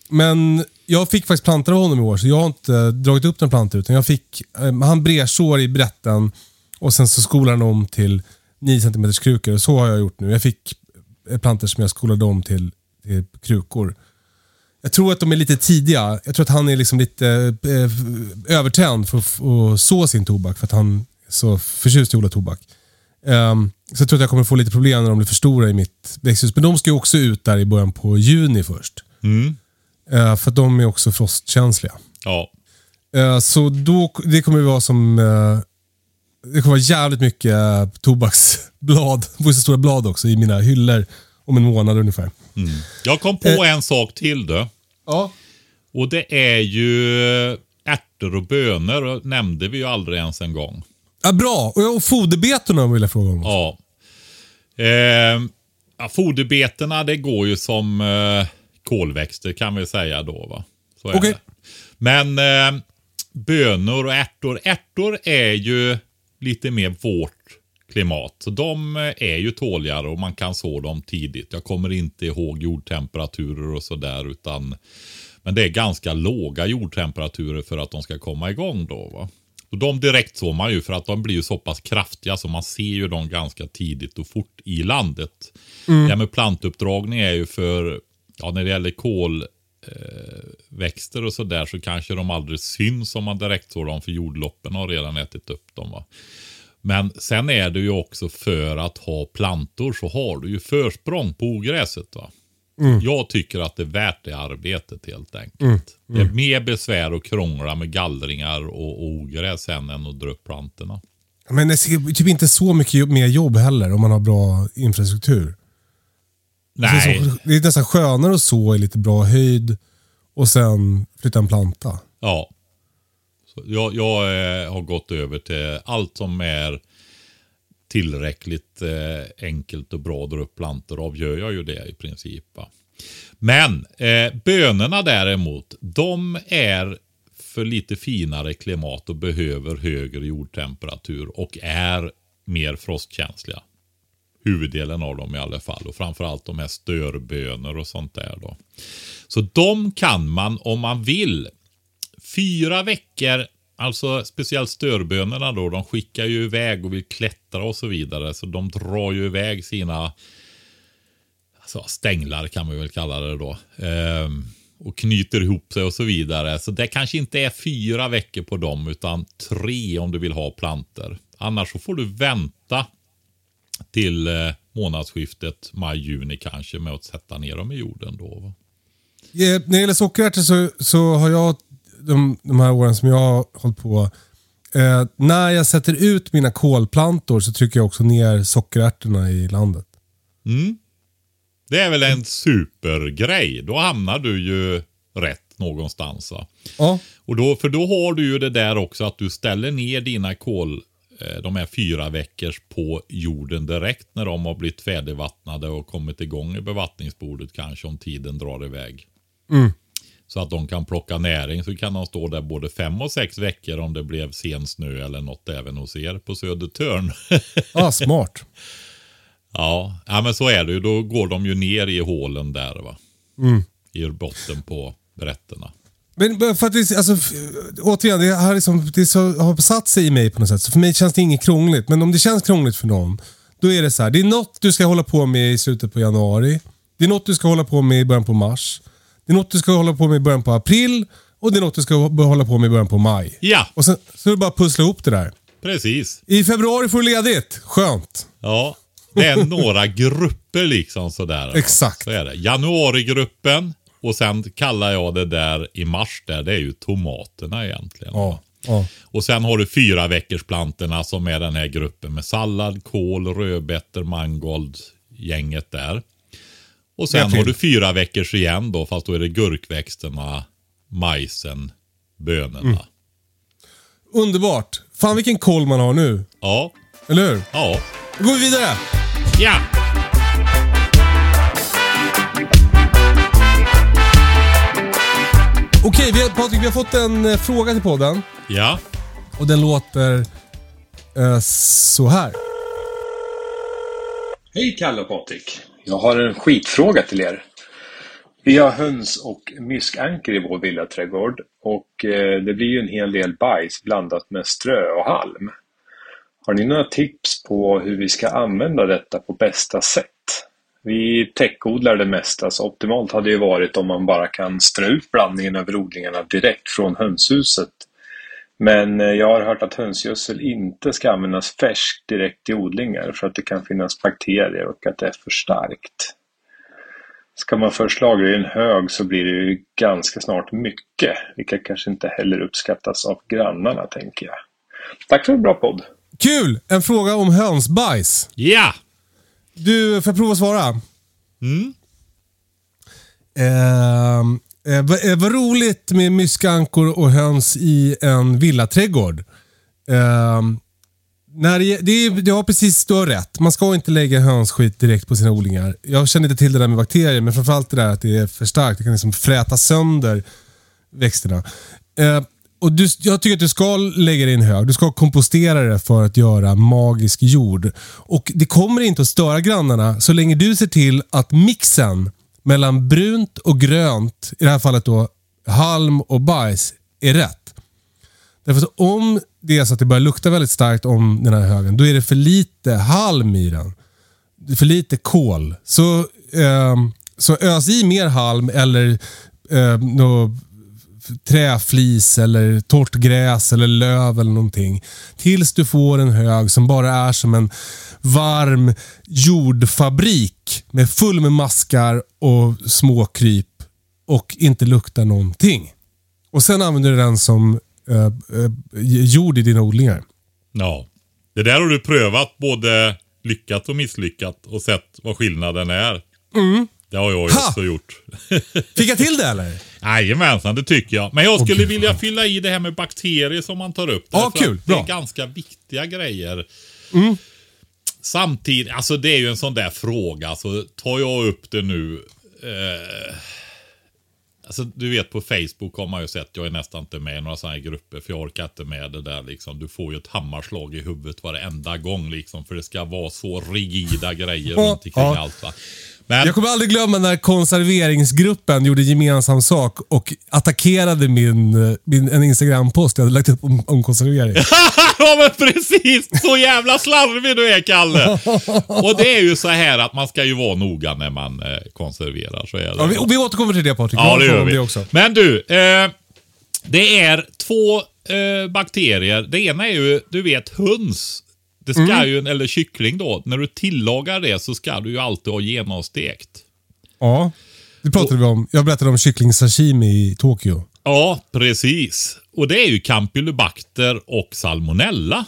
Men jag fick faktiskt plantor av honom i år, så jag har inte dragit upp några plantor. Utan jag fick, han bredsår i brätten och sen så skolar han om till 9 cm krukor. Och så har jag gjort nu. Jag fick eh, plantor som jag skolade om till, till krukor. Jag tror att de är lite tidiga. Jag tror att han är liksom lite eh, övertänd för att så sin tobak. För att han är så förtjust i att odla tobak. Ehm, så jag tror att jag kommer få lite problem när de blir för stora i mitt växthus. Men de ska ju också ut där i början på juni först.
Mm.
Eh, för att de är också frostkänsliga.
Ja.
Eh, så då, det kommer vara som... eh, det kommer vara jävligt mycket eh, tobaksblad, [laughs] stora blad också, i mina hyllor om en månad ungefär.
Jag kom på
Eh.
en sak till du.
Ja.
Och det är ju ärtor och bönor. och nämnde vi ju aldrig ens en gång.
ja bra, och, och foderbetorna vill jag fråga om. också.
Ja. Eh, ja foderbetena det går ju som eh, kolväxter kan vi säga då. va.
Okej.
det. Men eh, bönor och ärtor. Ärtor är ju lite mer vårt klimat. Så de eh, är ju tåligare och man kan så dem tidigt. Jag kommer inte ihåg jordtemperaturer och sådär utan men det är ganska låga jordtemperaturer för att de ska komma igång då. Va? Och de direkt så man ju för att de blir ju så pass kraftiga så man ser ju dem ganska tidigt och fort i landet. Det här med plantuppdragning är ju för, ja när det gäller kol växter och sådär så kanske de aldrig syns om man direkt sår dem för jordloppen har redan ätit upp dem. Va? Men sen är det ju också för att ha plantor så har du ju försprång på ogräset. Va? Jag tycker att det är värt det arbetet helt enkelt. Det är mer besvär att krångla med gallringar och, och ogräs än att dra upp plantorna.
Men det är typ inte så mycket mer jobb heller om man har bra infrastruktur.
Nej,
så, det är nästan skönare att så i lite bra höjd och sen flytta en planta.
ja. Så jag jag eh, har gått över till allt som är tillräckligt eh, enkelt och bra att dra upp plantor av gör jag ju det i princip. Va? Men eh, bönorna däremot, de är för lite finare klimat och behöver högre jordtemperatur och är mer frostkänsliga. Huvuddelen av dem i alla fall och framförallt de här störbönor och sånt där då. Så de kan man om man vill. Fyra veckor, alltså speciellt störbönorna då, de skickar ju iväg och vill klättra och så vidare. Så de drar ju iväg sina alltså, stänglar kan man väl kalla det då. Ehm, och knyter ihop sig och så vidare. Så det kanske inte är fyra veckor på dem utan tre om du vill ha planter. Annars så får du vänta till eh, månadsskiftet maj-juni kanske med att sätta ner dem i jorden då.
Eh, När det gäller sockerärtor så, så har jag de, de här åren som jag har hållit på. Eh, när jag sätter ut mina kolplantor så trycker jag också ner sockerärtorna i landet.
Det är väl en supergrej. Då hamnar du ju rätt någonstans. Va?
Ja,
Och då, för då har du ju det där också att du ställer ner dina kol, de här fyra veckors på jorden direkt när de har blivit färdigvattnade och kommit igång i bevattningsbordet kanske om tiden drar iväg. Så att de kan plocka näring så kan de stå där både fem och sex veckor om det blev sen snö eller något även hos er på Södertörn. [laughs]
ah, smart.
ja. ja, men så är det ju. Då går de ju ner i hålen där va. I botten på rätterna.
Men för att det, alltså, återigen, det, har, liksom, det så, har satt sig i mig på något sätt. Så för mig känns det inget krångligt. Men om det känns krångligt för någon, då är det så här. Det är något du ska hålla på med i slutet på januari. Det är något du ska hålla på med i början på mars. Det är något du ska hålla på med i början på april. Och det är något du ska hå- hålla på med i början på maj.
Ja,
Och sen så är det bara att pussla ihop det där.
precis.
I februari får du ledigt. Skönt.
Ja, det är [laughs] några grupper liksom sådär.
Exakt.
Så är det. Januarigruppen och sen kallar jag det där i mars där, det är ju tomaterna egentligen.
Ja. ja.
Och sen har du fyra veckors plantorna som är den här gruppen med sallad, kål, rödbetor, mangold, gänget där. Och sen har du fyra veckors igen då, fast då är det gurkväxterna, majsen, bönorna.
Mm. Underbart. Fan vilken koll man har nu.
Ja,
Eller hur?
ja,
Då går vi vidare.
ja.
Okej, vi har, Patrik, vi har fått en eh, fråga till podden.
Ja,
Och den låter eh, så här.
Hej Kalle och Patrik! Jag har en skitfråga till er. Vi har höns och myskanker i vår villaträdgård och eh, det blir ju en hel del bajs blandat med strö och halm. Har ni några tips på hur vi ska använda detta på bästa sätt? Vi täckodlar det mesta så optimalt hade ju varit om man bara kan strö ut blandningen över odlingarna direkt från hönshuset. Men eh, jag har hört att hönsgödsel inte ska användas färskt direkt i odlingar för att det kan finnas bakterier och att det är för starkt. Ska man först lagra i en hög så blir det ju ganska snart mycket, vilket kanske inte heller uppskattas av grannarna tänker jag. Tack för en bra podd!
Kul! En fråga om hönsbajs.
ja.
Du, får jag prova att svara?
Mm.
Ehm, eh, vad, eh, vad roligt med myskankor och höns i en villaträdgård. Ehm, när det, det, är, det har precis, du har rätt. Man ska inte lägga hönsskit direkt på sina odlingar. Jag känner inte till det där med bakterier, men framförallt det där att det är för starkt. Det kan liksom fräta sönder växterna. Eh, och du, jag tycker att du ska lägga det i en hög. Du ska kompostera det för att göra magisk jord. Och Det kommer inte att störa grannarna så länge du ser till att mixen mellan brunt och grönt, i det här fallet då halm och bajs, är rätt. Därför att om det är så att det börjar lukta väldigt starkt om den här högen, då är det för lite halm i den. Det är för lite kol. Så, eh, så ös i mer halm eller eh, träflis eller torrt gräs eller löv eller någonting. Tills du får en hög som bara är som en varm jordfabrik med full med maskar och småkryp och inte luktar någonting. Och sen använder du den som eh, eh, jord i dina odlingar.
Ja. Det där har du prövat både lyckat och misslyckat och sett vad skillnaden är. Det har jag ju
Ha!
också gjort. [laughs]
Fick jag till det eller?
Jajamensan, det tycker jag. Men jag skulle
gud,
vilja fylla i det här med bakterier som man tar upp.
Ja, kul.
att Det är
Bra.
ganska viktiga grejer. Samtidigt, alltså det är ju en sån där fråga. Så tar jag upp det nu. Eh, alltså du vet på Facebook har man ju sett, jag är nästan inte med i några sådana här grupper. För jag orkar inte med det där liksom. Du får ju ett hammarslag i huvudet varenda gång liksom. För det ska vara så rigida grejer runt omkring allt va. Men,
Jag kommer aldrig glömma när konserveringsgruppen gjorde gemensam sak och attackerade min, min, en Instagram-post jag hade lagt upp om, om konservering. [laughs]
ja men precis! Så jävla slarvig du är Kalle! Och det är ju så här att man ska ju vara noga när man eh, konserverar. Så är det.
Ja, vi, och vi återkommer till det Patrik.
Ja, det gör vi.
också.
Men du, eh, det är två eh, bakterier. Det ena är ju, du vet, höns. Det ska
Mm.
ju, eller kyckling då, när du tillagar det så ska du ju alltid ha genomstekt.
Ja, det pratade vi om. Jag berättade om kyckling-sashimi i Tokyo.
Ja, precis. Och det är ju Campylobacter och salmonella.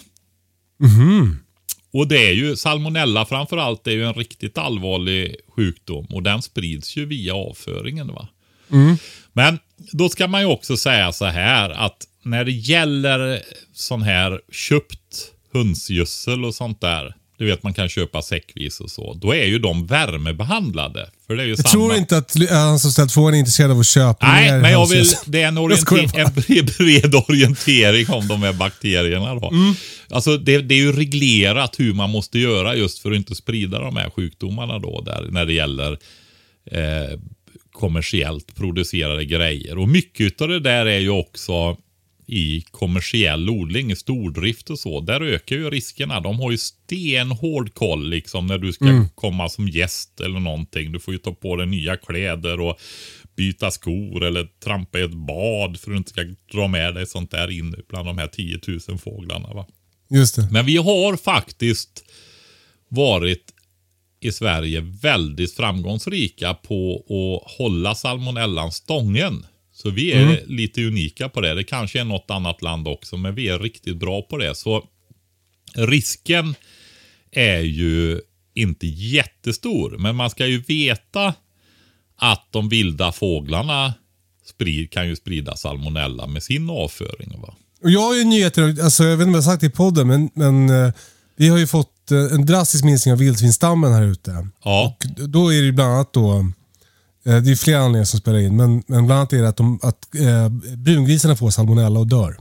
Och det är ju, salmonella framförallt är ju en riktigt allvarlig sjukdom och den sprids ju via avföringen. va. Men då ska man ju också säga så här att när det gäller sån här köpt hönsgödsel och sånt där. Du vet man kan köpa säckvis och så. Då är ju de värmebehandlade. För det är ju
Jag
samma.
tror inte att han som ställt frågan är intresserad av att köpa
Nej, men jag vill, det är en, orienter, en bred, bred orientering om de här bakterierna. Då.
Mm.
Alltså det, det är ju reglerat hur man måste göra just för att inte sprida de här sjukdomarna då, där, när det gäller eh, kommersiellt producerade grejer. Och mycket av det där är ju också i kommersiell odling, i stordrift och så. Där ökar ju riskerna. De har ju stenhård koll liksom när du ska
Mm.
komma som gäst eller någonting. Du får ju ta på dig nya kläder och byta skor eller trampa i ett bad för att du inte ska dra med dig sånt där in bland de här 10 000 fåglarna. Va?
Just det.
Men vi har faktiskt varit i Sverige väldigt framgångsrika på att hålla salmonellan stången. Så vi är lite unika på det. Det kanske är något annat land också, men vi är riktigt bra på det. Så risken är ju inte jättestor, men man ska ju veta att de vilda fåglarna sprid, kan ju sprida salmonella med sin avföring. Va?
Och jag har ju nyheter, alltså, jag vet inte om jag har sagt det i podden, men, men eh, vi har ju fått eh, en drastisk minskning av vildsvinsstammen här ute.
Ja,
Och då är det bland annat då, Eh, det är flera anledningar som spelar in, men, men bland annat är det att, de, att eh, brungrisarna får salmonella och dör.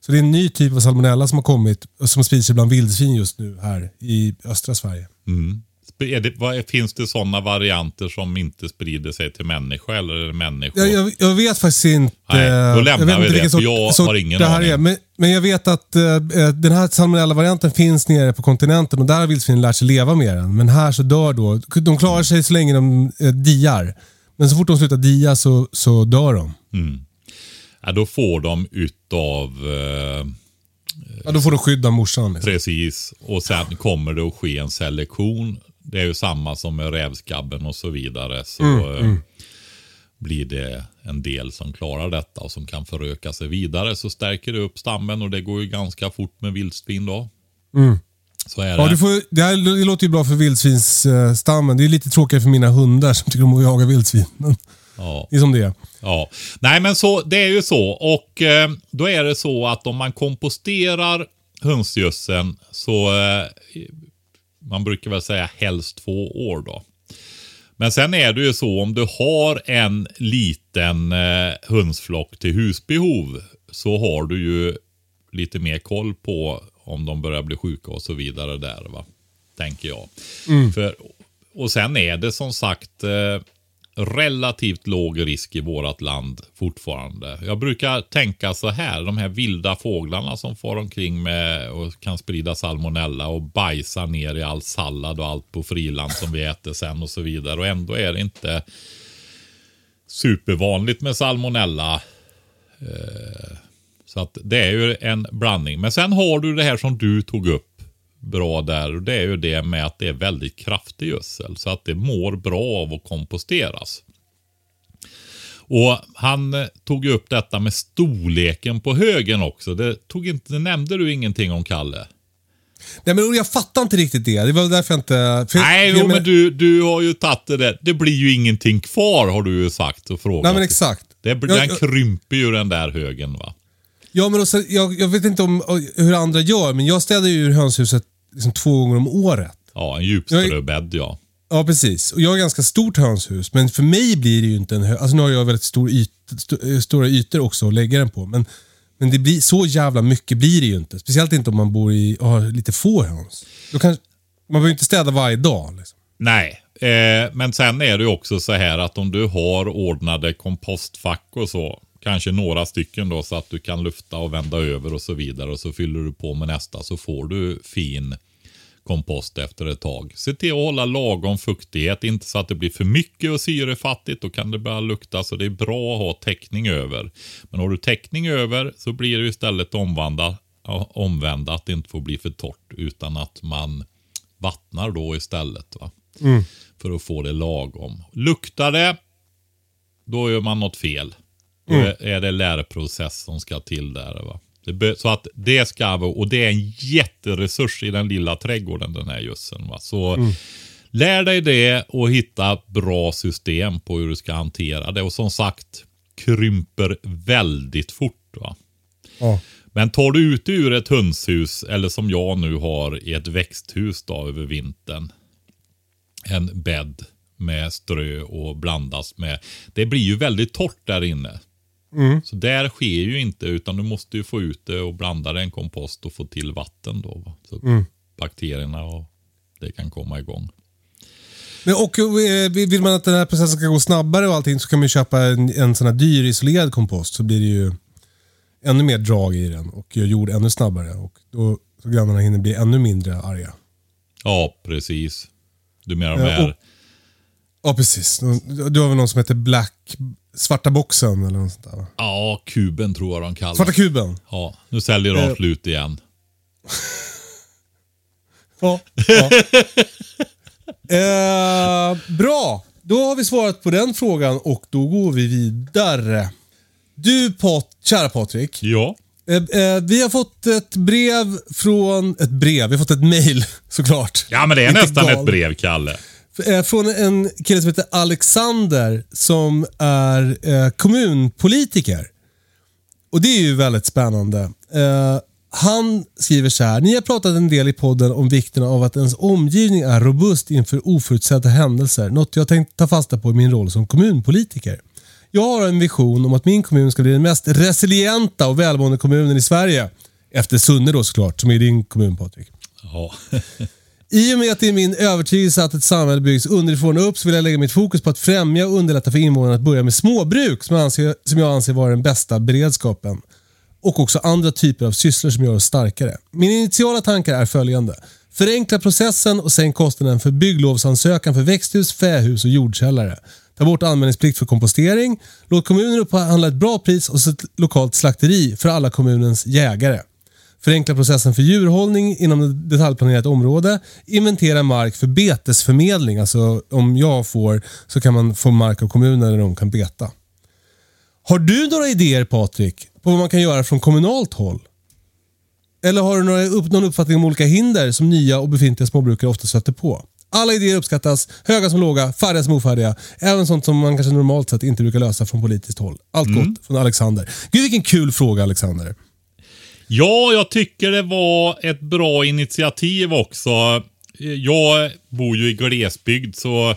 Så det är en ny typ av salmonella som har kommit och som sprids bland vildsvin just nu här i östra Sverige.
Mm det, vad, finns det sådana varianter som inte sprider sig till människa eller människor?
Jag, jag, jag vet faktiskt inte.
Nej, då lämnar
jag
vi
inte
det, för jag
sort
har ingen
det här
aning.
Är. Men, men jag vet att eh, den här salmonella-varianten finns nere på kontinenten och där har vildsvinen lärt sig leva med den. Men här så dör då, de klarar sig så länge de eh, diar. Men så fort de slutar dia så, så dör de.
Ja, då får de utav... Eh,
Ja, då får de skydd av morsan. Liksom.
precis. Och sen kommer det att ske en selektion. Det är ju samma som med rävskabben och så vidare. Så eh, blir det en del som klarar detta och som kan föröka sig vidare. Så stärker det upp stammen och det går ju ganska fort med vildsvin då. Så är det.
Ja, du får, det, här, det låter ju bra för vildsvinsstammen. Det är lite tråkigare för mina hundar som tycker om att jaga vildsvin.
Ja.
det är som det är.
Ja, nej men så, det är ju så. Och eh, då är det så att om man komposterar hönsgödseln så, eh, man brukar väl säga helst två år då. Men sen är det ju så om du har en liten eh, hönsflock till husbehov så har du ju lite mer koll på om de börjar bli sjuka och så vidare där va. Tänker jag. För, och sen är det som sagt eh, relativt låg risk i vårt land fortfarande. Jag brukar tänka så här, de här vilda fåglarna som far omkring med och kan sprida salmonella och bajsa ner i all sallad och allt på friland som vi äter sen och så vidare. Och ändå är det inte supervanligt med salmonella. Eh, så att det är ju en blandning. Men sen har du det här som du tog upp bra där. Och det är ju det med att det är väldigt kraftig gödsel. Så att det mår bra av att komposteras. Och han eh, tog upp detta med storleken på högen också. Det, tog inte, det nämnde du ingenting om Kalle.
Nej, men jag fattar inte riktigt det. Det var därför jag inte... För,
Nej,
jag
jo, men du, du har ju tagit det där. Det blir ju ingenting kvar har du ju sagt och frågat.
Nej, men exakt.
Det, den
jag-
krymper ju den där högen va.
Ja, men också, jag, jag vet inte om hur andra gör, men jag städar ju ur hönshuset liksom två gånger om året.
Ja, en djupströbädd ja.
Ja, precis. Och jag har ganska stort hönshus, men för mig blir det ju inte en hö... Alltså nu har jag väldigt stor yt, st eh, stora ytor också att lägga den på, men, men det blir, så jävla mycket blir det ju inte. Speciellt inte om man bor i har lite få höns. Då kan, man behöver inte städa varje dag. Liksom.
Nej, eh, men sen är det ju också så här att om du har ordnade kompostfack och så, kanske några stycken då så att du kan lufta och vända över och så vidare och så fyller du på med nästa så får du fin kompost efter ett tag. Se till att hålla lagom fuktighet, inte så att det blir för mycket och syrefattigt. Då kan det börja lukta så det är bra att ha täckning över. Men har du täckning över så blir det istället omvandla, ja, omvända att det inte får bli för torrt utan att man vattnar då istället. Va? För att få det lagom. Luktar det, då gör man något fel. Då är- är det lärprocess som ska till där. Va? Så att det ska vara, och det är en jätteresurs i den lilla trädgården den här gödseln. Va? Så lär dig det och hitta bra system på hur du ska hantera det. Och som sagt, krymper väldigt fort. Va?
Ja.
Men tar du ut ur ett hönshus, eller som jag nu har i ett växthus då över vintern. En bädd med strö och blandas med. Det blir ju väldigt torrt där inne. Så där sker ju inte, utan du måste ju få ut det och blanda det i en kompost och få till vatten då. Va? Så att bakterierna och det kan komma igång.
Men, och eh, vill man att den här processen ska gå snabbare och allting så kan man ju köpa en, en sån här dyr isolerad kompost så blir det ju ännu mer drag i den och gör jord ännu snabbare. Och då så grannarna hinner bli ännu mindre arga.
Ja, precis. Du menar de
Ja,
här...
och- Ja, precis. Du har väl någon som heter Black... Svarta boxen eller något sånt där va?
Ja, kuben tror jag de kallar
Svarta kuben.
Ja, nu säljer de
Eh.
slut igen. [laughs]
Ja. ja. eh, bra, då har vi svarat på den frågan och då går vi vidare. Du, Pat, kära Patrik.
Ja.
Eh, eh, vi har fått ett brev från... Ett brev? Vi har fått ett mail [laughs] såklart.
Ja, men det är
Lite
nästan
gal.
ett brev, Kalle.
Eh, från en kille som heter Alexander som är eh, kommunpolitiker. Och det är ju väldigt spännande. Eh, han skriver så här. Ni har pratat en del i podden om vikten av att ens omgivning är robust inför oförutsedda händelser. Något jag tänkt ta fasta på i min roll som kommunpolitiker. Jag har en vision om att min kommun ska bli den mest resilienta och välmående kommunen i Sverige. Efter Sunne då såklart, som är din kommun Patrik.
Ja. [laughs]
I och med att det är min övertygelse att ett samhälle byggs underifrån och upp så vill jag lägga mitt fokus på att främja och underlätta för invånarna att börja med småbruk som jag anser, som jag anser vara den bästa beredskapen. Och också andra typer av sysslor som gör oss starkare. Mina initiala tankar är följande. Förenkla processen och sänk kostnaden för bygglovsansökan för växthus, fähus och jordkällare. Ta bort anmälningsplikt för kompostering. Låt kommunen upphandla ett bra pris och ett lokalt slakteri för alla kommunens jägare. Förenkla processen för djurhållning inom ett detaljplanerat område. Inventera mark för betesförmedling. Alltså om jag får så kan man få mark av kommunen där de kan beta. Har du några idéer Patrik på vad man kan göra från kommunalt håll? Eller har du några upp, någon uppfattning om olika hinder som nya och befintliga småbrukare ofta stöter på? Alla idéer uppskattas, höga som låga, färdiga som ofärdiga. Även sånt som man kanske normalt sett inte brukar lösa från politiskt håll. Allt gott från Alexander. Gud vilken kul fråga Alexander.
Ja, jag tycker det var ett bra initiativ också. Jag bor ju i glesbygd så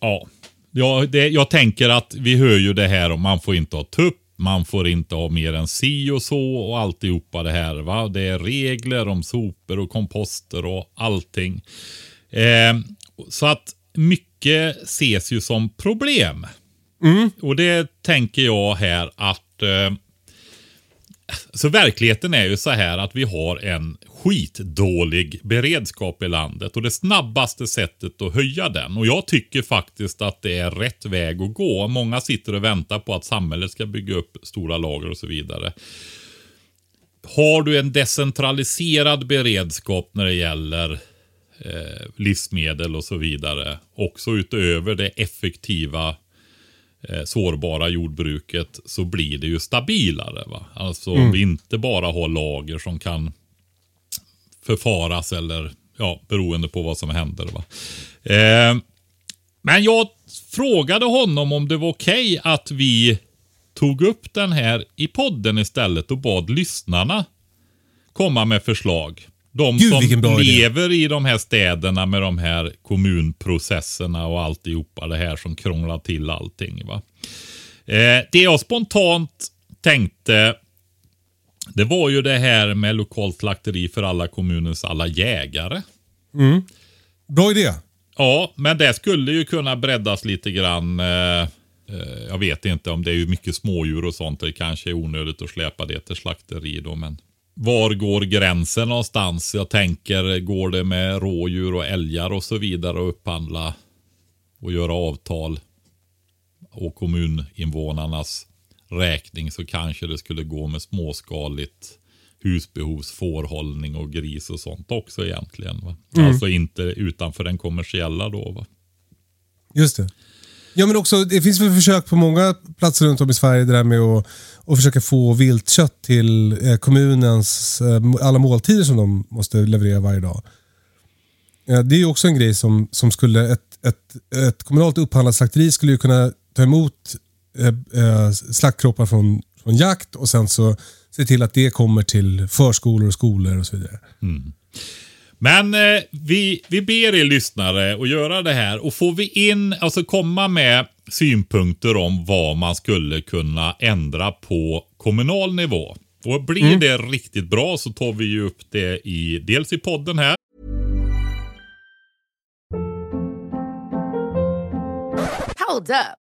Ja, ja det, jag tänker att vi hör ju det här om man får inte ha tupp, man får inte ha mer än si och så och alltihopa det här. Va? Det är regler om sopor och komposter och allting. Eh, så att mycket ses ju som problem. Och det tänker jag här att eh, så verkligheten är ju så här att vi har en skitdålig beredskap i landet och det snabbaste sättet att höja den. Och jag tycker faktiskt att det är rätt väg att gå. Många sitter och väntar på att samhället ska bygga upp stora lager och så vidare. Har du en decentraliserad beredskap när det gäller eh, livsmedel och så vidare, också utöver det effektiva eh, sårbara jordbruket så blir det ju stabilare. Va? Alltså om vi inte bara har lager som kan förfaras eller ja, beroende på vad som händer. Va? Eh, men jag frågade honom om det var okej att vi tog upp den här i podden istället och bad lyssnarna komma med förslag. De
Gud,
som
bra idé.
lever i de här städerna med de här kommunprocesserna och alltihopa det här som krånglar till allting. Va? Eh, det jag spontant tänkte det var ju det här med lokalt slakteri för alla kommunens alla jägare.
Bra idé.
Ja, men det skulle ju kunna breddas lite grann. Eh, eh, jag vet inte om det är mycket smådjur och sånt. Det kanske är onödigt att släpa det till slakteri då, men var går gränsen någonstans? Jag tänker, går det med rådjur och älgar och så vidare och upphandla och göra avtal och kommuninvånarnas räkning så kanske det skulle gå med småskaligt husbehovsfårhållning och gris och sånt också egentligen. Va? Alltså inte utanför den kommersiella då. Va?
Just det. Ja, men också, det finns väl försök på många platser runt om i Sverige det där med att, och försöka få viltkött till eh, kommunens eh, alla måltider som de måste leverera varje dag. Eh, det är ju också en grej som, som skulle, ett, ett, ett kommunalt upphandlat slakteri skulle ju kunna ta emot slaktkroppar från, från jakt och sen så se till att det kommer till förskolor och skolor och så vidare. Mm.
Men eh, vi, vi ber er lyssnare att göra det här och får vi in, alltså komma med synpunkter om vad man skulle kunna ändra på kommunal nivå. Och blir det riktigt bra så tar vi ju upp det i, dels i podden här.
Hold up.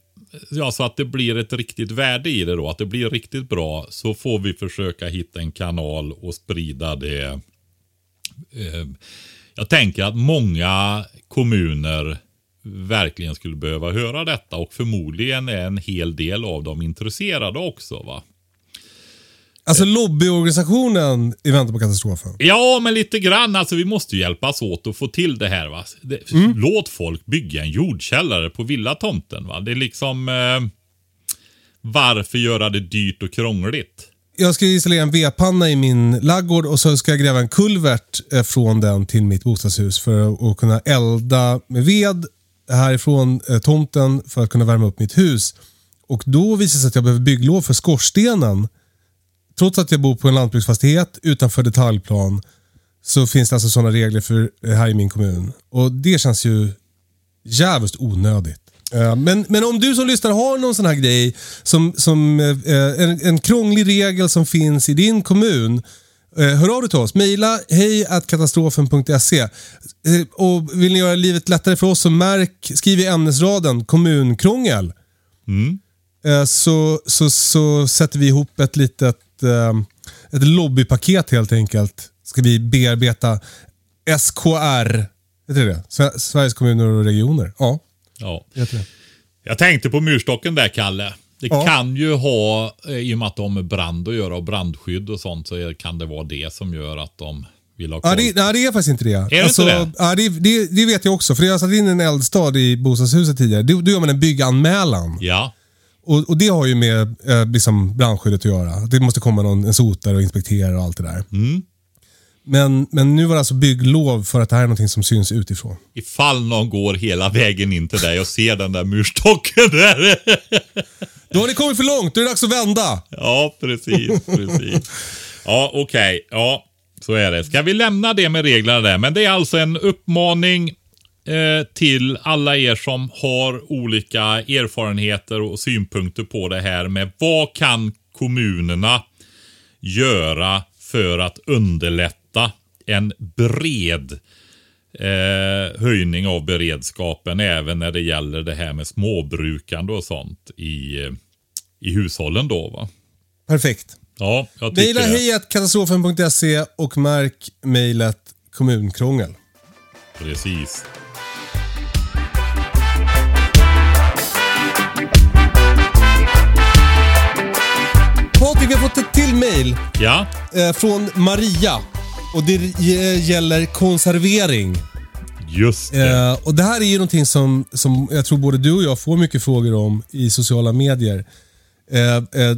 ja, så att det blir ett riktigt värde i det då, att det blir riktigt bra, så får vi försöka hitta en kanal och sprida det. Eh, jag tänker att många kommuner verkligen skulle behöva höra detta och förmodligen är en hel del av dem intresserade också. va.
Alltså lobbyorganisationen i väntan på katastrofen.
Ja, men lite grann. Alltså vi måste ju hjälpas åt att få till det här. Va? Det, Låt folk bygga en jordkällare på villatomten. Va? Det är liksom... Eh, varför göra det dyrt och krångligt?
Jag ska installera en vedpanna i min laggård och så ska jag gräva en kulvert eh, från den till mitt bostadshus för att- att kunna elda med ved härifrån eh, tomten för att kunna värma upp mitt hus. Och då visar det sig att jag behöver bygglov för skorstenen. Trots att jag bor på en lantbruksfastighet utanför detaljplan så finns det alltså sådana regler för eh, här i min kommun. Och det känns ju jävligt onödigt. Eh, Men, men om du som lyssnar har någon sån här grej, som, som eh, en, en krånglig regel som finns i din kommun. Hör av dig till oss. Mejla hejkatastrofen.se. Och vill ni göra livet lättare för oss så märk, skriv i ämnesraden kommunkrångel. Eh, Så, så, så sätter vi ihop ett litet eh, ett lobbypaket helt enkelt. Ska vi bearbeta SKR. Heter det det? Sve- Sveriges kommuner och regioner. Ja,
Ja.
heter det.
Jag tänkte på murstocken där, Kalle. Det
Ja.
kan ju ha, eh, i och med att de har med brand att göra och brandskydd och sånt, så kan det vara det som gör att de vill ha koll.
Ja, det, nej, det är faktiskt inte det. Är
det inte det?
Ja, det, det? Det vet jag också. För jag har satt in en eldstad i bostadshuset tidigare. Då, då gör man en bygganmälan.
Ja.
Och, och det har ju med eh, liksom brandskyddet att göra. Det måste komma någon, en sotare och inspektera och allt det där.
Mm.
Men, men nu var det alltså bygglov för att det här är någonting som syns utifrån.
Ifall någon går hela vägen in till dig och ser den där murstocken där.
Då har ni kommit för långt. Då är det dags att vända.
Ja, precis. precis. Ja, okej. Ja, så är det. Ska vi lämna det med reglerna där? Men det är alltså en uppmaning eh, till alla er som har olika erfarenheter och synpunkter på det här med vad kan kommunerna göra för att underlätta en bred eh, höjning av beredskapen även när det gäller det här med småbrukande och sånt i, eh, i hushållen då va?
Perfekt.
Ja, jag tycker
Mejla
det.
hejkatastrofen.se och märk mejlet kommunkrångel.
Precis.
Mejl
Ja,
eh, från Maria. Och det eh, gäller konservering.
just det.
Eh, och Det här är ju någonting som, som jag tror både du och jag får mycket frågor om i sociala medier. Eh, eh,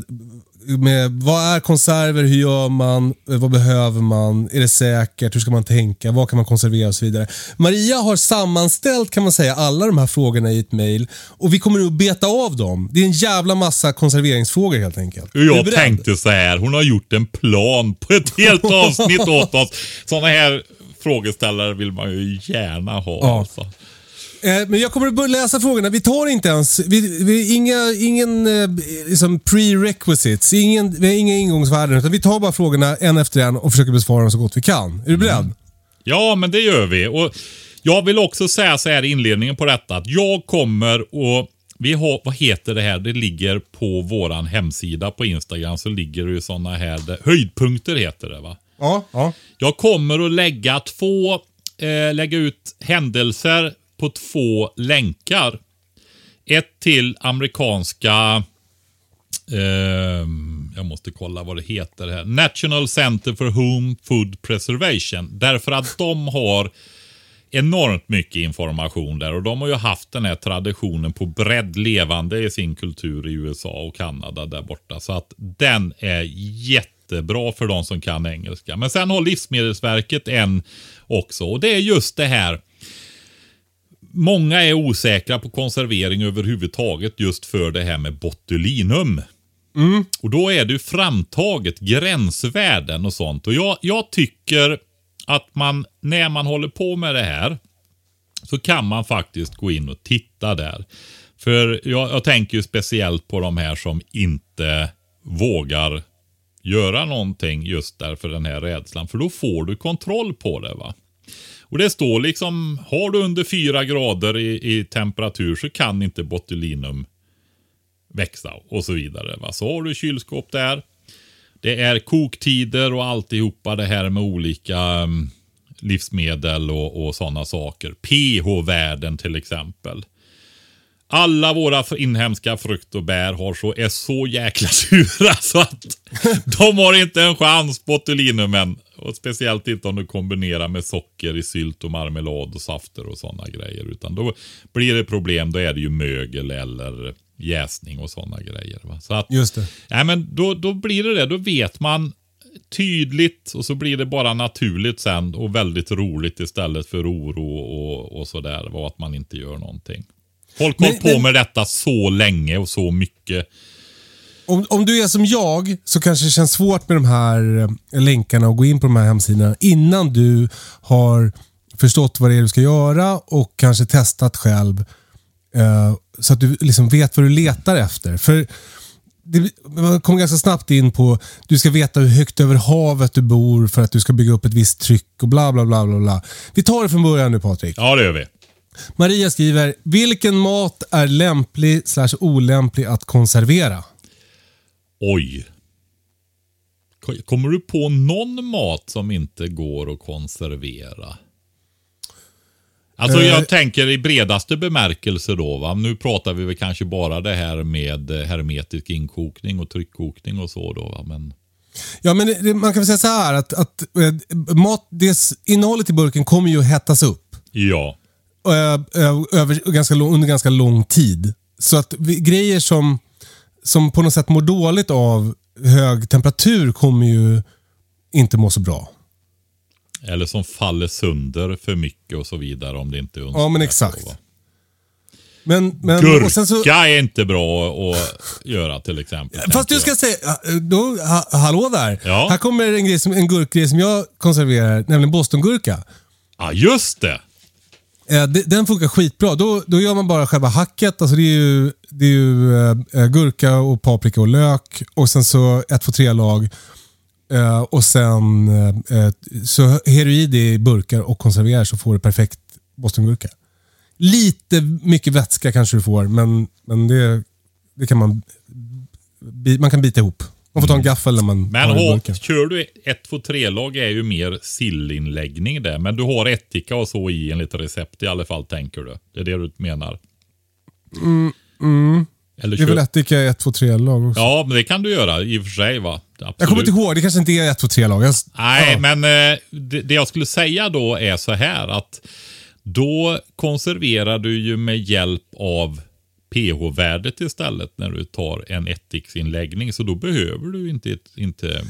med vad är konserver? Hur gör man? Eh, Vad behöver man? Är det säkert? Hur ska man tänka? Vad kan man konservera och så vidare. Maria har sammanställt kan man säga alla de här frågorna i ett mejl och vi kommer nu att beta av dem. Det är en jävla massa konserveringsfrågor helt enkelt.
Jag tänkte så här, hon har gjort en plan på ett helt avsnitt åt oss. Sådana här frågeställare vill man ju gärna ha.
Ja.
Alltså.
Eh, Men jag kommer att börja läsa frågorna. Vi tar inte ens, vi, vi, inga, ingen eh, liksom prerequisites, ingen, vi har inga ingångsvärden. Utan vi tar bara frågorna en efter en och försöker besvara dem så gott vi kan. Är du beredd?
Ja, men det gör vi. Och jag vill också säga så här i inledningen på detta att jag kommer och vi har, vad heter det här? Det ligger på våran hemsida på Instagram så ligger det ju sådana här, höjdpunkter heter det va?
Ja. ja.
Jag kommer att lägga två, eh, lägga ut händelser på två länkar. Ett till amerikanska, eh, jag måste kolla vad det heter här, National Center for Home Food Preservation. Därför att de har enormt mycket information där och de har ju haft den här traditionen på bredd levande i sin kultur i USA och Kanada där borta. Så att den är jättebra för de som kan engelska. Men sen har Livsmedelsverket en också och det är just det här. Många är osäkra på konservering överhuvudtaget just för det här med botulinum. Och då är det ju framtaget gränsvärden och sånt. Och jag, jag tycker att man, när man håller på med det här, så kan man faktiskt gå in och titta där. För jag, jag tänker ju speciellt på de här som inte vågar göra någonting just därför den här rädslan. För då får du kontroll på det. va. Och det står liksom, har du under fyra grader i, i temperatur så kan inte botulinum växa och så vidare. Va? Så har du kylskåp där. Det är koktider och alltihopa det här med olika mm, livsmedel och, och sådana saker. pH-värden till exempel. Alla våra inhemska frukt och bär har så, är så jäkla [laughs] sura så att de har inte en chans botulinumen. Och speciellt inte om du kombinerar med socker i sylt och marmelad och safter och sådana grejer. Utan då blir det problem, då är det ju mögel eller jäsning och sådana grejer. Va? Så att,
Just det.
Nej, men då, då blir det det. Då vet man tydligt och så blir det bara naturligt sen och väldigt roligt istället för oro och, och sådär. Och att man inte gör någonting. Folk har
Men-
på
men-
med detta så länge och så mycket.
Om, om du är som jag så kanske det känns svårt med de här eh, länkarna och gå in på de här hemsidorna innan du har förstått vad det är du ska göra och kanske testat själv. eh, så att du liksom vet vad du letar efter. För det, man kommer ganska snabbt in på du ska veta hur högt över havet du bor för att du ska bygga upp ett visst tryck och bla bla bla. bla, bla. Vi tar det från början nu Patrik.
Ja, det gör vi.
Maria skriver, vilken mat är lämplig slash olämplig att konservera?
Oj. Ko- Kommer du på någon mat som inte går att konservera? Alltså
Eh.
jag tänker i bredaste bemärkelse då. Va? Nu pratar vi väl kanske bara det här med eh, hermetisk inkokning och tryckkokning och så då. Va? Men
Ja, men det, man kan väl säga så här att, att eh, mat, det, s- innehållet i burken kommer ju att hettas upp
ja,
eh, eh, över, ganska under ganska lång tid. Så att vi, grejer som, som på något sätt mår dåligt av hög temperatur kommer ju inte må så bra.
eller som faller sönder för mycket och så vidare om det inte är
Ja, men exakt. Men, men,
Gurka
så,
är inte bra att göra till exempel.
Fast du ska
jag.
säga, då, ha, hallå där.
Ja.
Här kommer en, grej som, en gurkgrej som jag konserverar, nämligen bostongurka.
Ja, just det.
Eh, den funkar skitbra. Då, då gör man bara själva hacket. Alltså det är ju, det är ju eh, eh, gurka, och paprika och lök. Och sen så ett, två, tre lag. Och sen så häller du i det i burkar och konserverar så får du perfekt bostongurka. Lite mycket vätska kanske du får, men, men det, det kan man, man kan bita ihop. Man får ta en gaffel när man
Mm. Men
burken.
kör du ett, två, tre lag är ju mer sillinläggning det. Men du har ättika och så i enligt recept i alla fall tänker du. Det är det du menar. Eller
Det är
kör...
väl ättika i ett, två, tre lag också.
Ja, men det kan du göra i och för sig va. Absolut.
Jag kommer inte ihåg, det kanske inte är ett, två, tre lag. Jag,
Nej,
ja.
men eh, det, det jag skulle säga då är så här att då konserverar du ju med hjälp av pH-värdet istället när du tar en ättiksinläggning. Så då behöver du inte... inte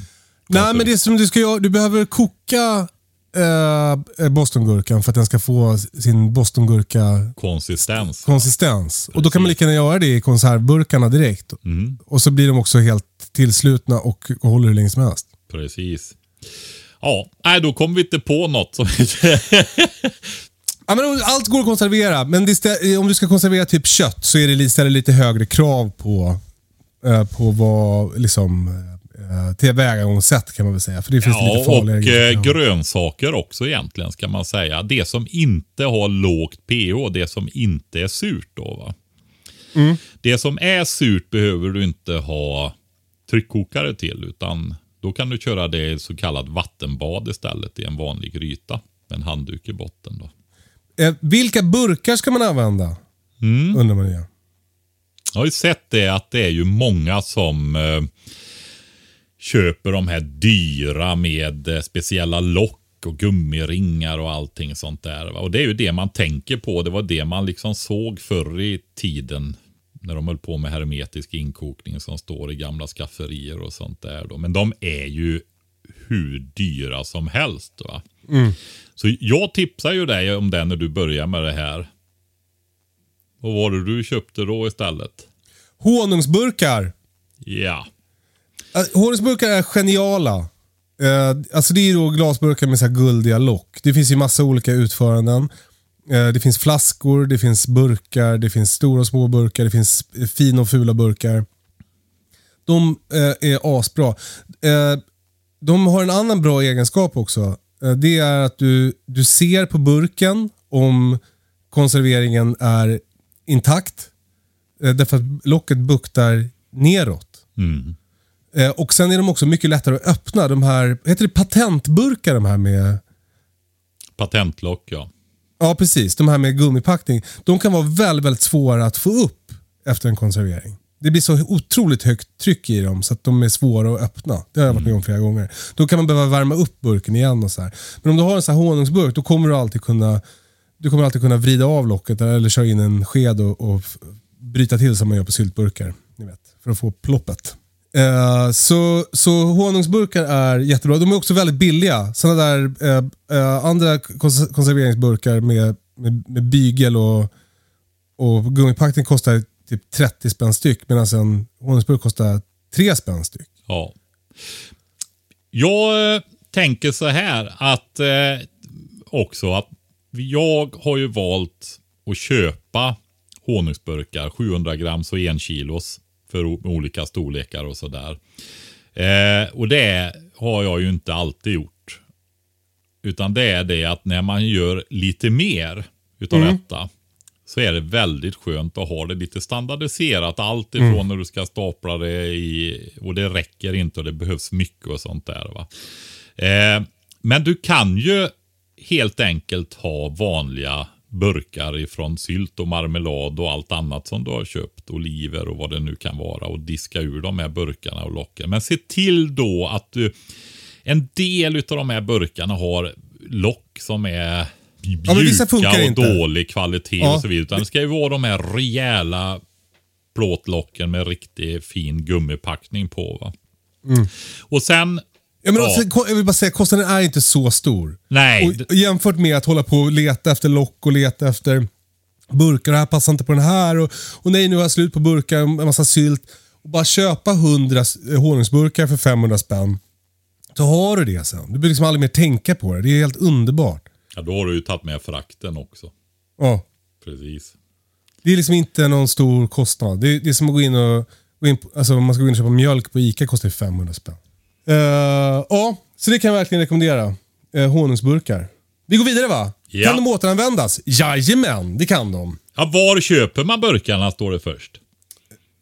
Nej, men det som du ska göra, du behöver koka eh, bostongurkan för att den ska få sin bostongurka
konsistens.
konsistens. Och då kan man lika gärna göra det i konservburkarna direkt.
Mm.
Och så blir de också helt tillslutna och, håller hur länge som helst.
Precis. Ja, nej då kommer vi inte på något som [laughs]
Ja, men allt går att konservera, men stä- om du ska konservera typ kött så är det ställer lite högre krav på, eh, på vad, liksom, eh, tillvägagångssätt kan man väl säga. För det finns
Ja,
lite
och
farligare grejer.
eh, grönsaker också egentligen ska man säga. Det som inte har lågt pH, det som inte är surt då va.
Mm.
Det som är surt behöver du inte ha tryckkokare till utan då kan du köra det i så kallat vattenbad istället i en vanlig gryta med en handduk i botten. Då.
Eh, vilka burkar ska man använda?
Mm.
Undrar man ju.
Jag har ju sett det att det är ju många som eh, köper de här dyra med eh, speciella lock och gummiringar och allting sånt där. va. Och det är ju det man tänker på. Det var det man liksom såg förr i tiden när de höll på med hermetisk inkokning som står i gamla skafferier och sånt där. Då. Men de är ju hur dyra som helst. Va? Så jag tipsar ju dig om det när du börjar med det här. Och vad var det du köpte då istället?
Honungsburkar.
Ja.
Uh, honungsburkar är geniala. Eh, alltså det är då glasburkar med så här guldiga lock. Det finns ju massa olika utföranden. Eh, det finns flaskor, det finns burkar, det finns stora och små burkar, det finns fina och fula burkar. De eh, är asbra. De har en annan bra egenskap också. Eh, det är att du, du ser på burken om konserveringen är intakt. Eh, därför att locket buktar neråt.
Mm.
Eh, och sen är de också mycket lättare att öppna. De här, heter det patentburkar de här med?
Patentlock ja.
Ja, precis. De här med gummipackning. De kan vara väldigt, väldigt svåra att få upp efter en konservering. Det blir så otroligt högt tryck i dem så att de är svåra att öppna. Det har jag varit med om flera gånger. Då kan man behöva värma upp burken igen och så här. Men om du har en sån här honungsburk, då kommer du alltid kunna du kommer alltid kunna vrida av locket eller köra in en sked och, och bryta till som man gör på syltburkar. Ni vet, för att få ploppet. Eh, så, så honungsburkar är jättebra. De är också väldigt billiga. Sådana där eh, eh, andra kons- konserveringsburkar med, med, med bygel och, och gummipackning kostar typ 30 spänn styck medan en honungsburk kostar 3 spänn styck.
Ja. Jag eh, tänker så här att eh, också att jag har ju valt att köpa honungsburkar, 700 grams och 1 kilos för olika storlekar och sådär. Eh, och det har jag ju inte alltid gjort. Utan det är det att när man gör lite mer utav detta så är det väldigt skönt att ha det lite standardiserat. Allt ifrån när du ska stapla det i, och det räcker inte och det behövs mycket och sånt där. Va? Eh, men du kan ju helt enkelt ha vanliga burkar ifrån sylt och marmelad och allt annat som du har köpt. Oliver och vad det nu kan vara och diska ur de här burkarna och locken. Men se till då att du, en del av de här burkarna har lock som är
Ja, men vissa
mjuka
funkar
och
inte.
dålig kvalitet
Ja.
och så vidare. Utan det ska ju vara de här rejäla plåtlocken med riktigt fin gummipackning på. Va?
Mm.
Och sen,
Ja, men
Ja.
ko- jag vill bara säga, kostnaden är inte så stor.
nej,
Och, jämfört med att hålla på och leta efter lock och leta efter burkar. Det här passar inte på den här. Och, och nej, nu har jag slut på burkar, en massa sylt. Och bara köpa 100 s- honungsburkar för 500 spänn. Så har du det sen. Du behöver liksom aldrig mer tänka på det. Det är helt underbart.
Ja, då har du ju tagit med frakten också.
Ja.
Precis.
Det är liksom inte någon stor kostnad. Det är, det är som att gå in och... Gå in alltså om man ska gå in och köpa mjölk på ICA kostar det 500 spänn. Eh, ja, så det kan jag verkligen rekommendera. Uh, honungsburkar. Vi går vidare va?
Ja.
Kan de återanvändas? Jajamän, det kan de.
Ja, var köper man burkarna står det först.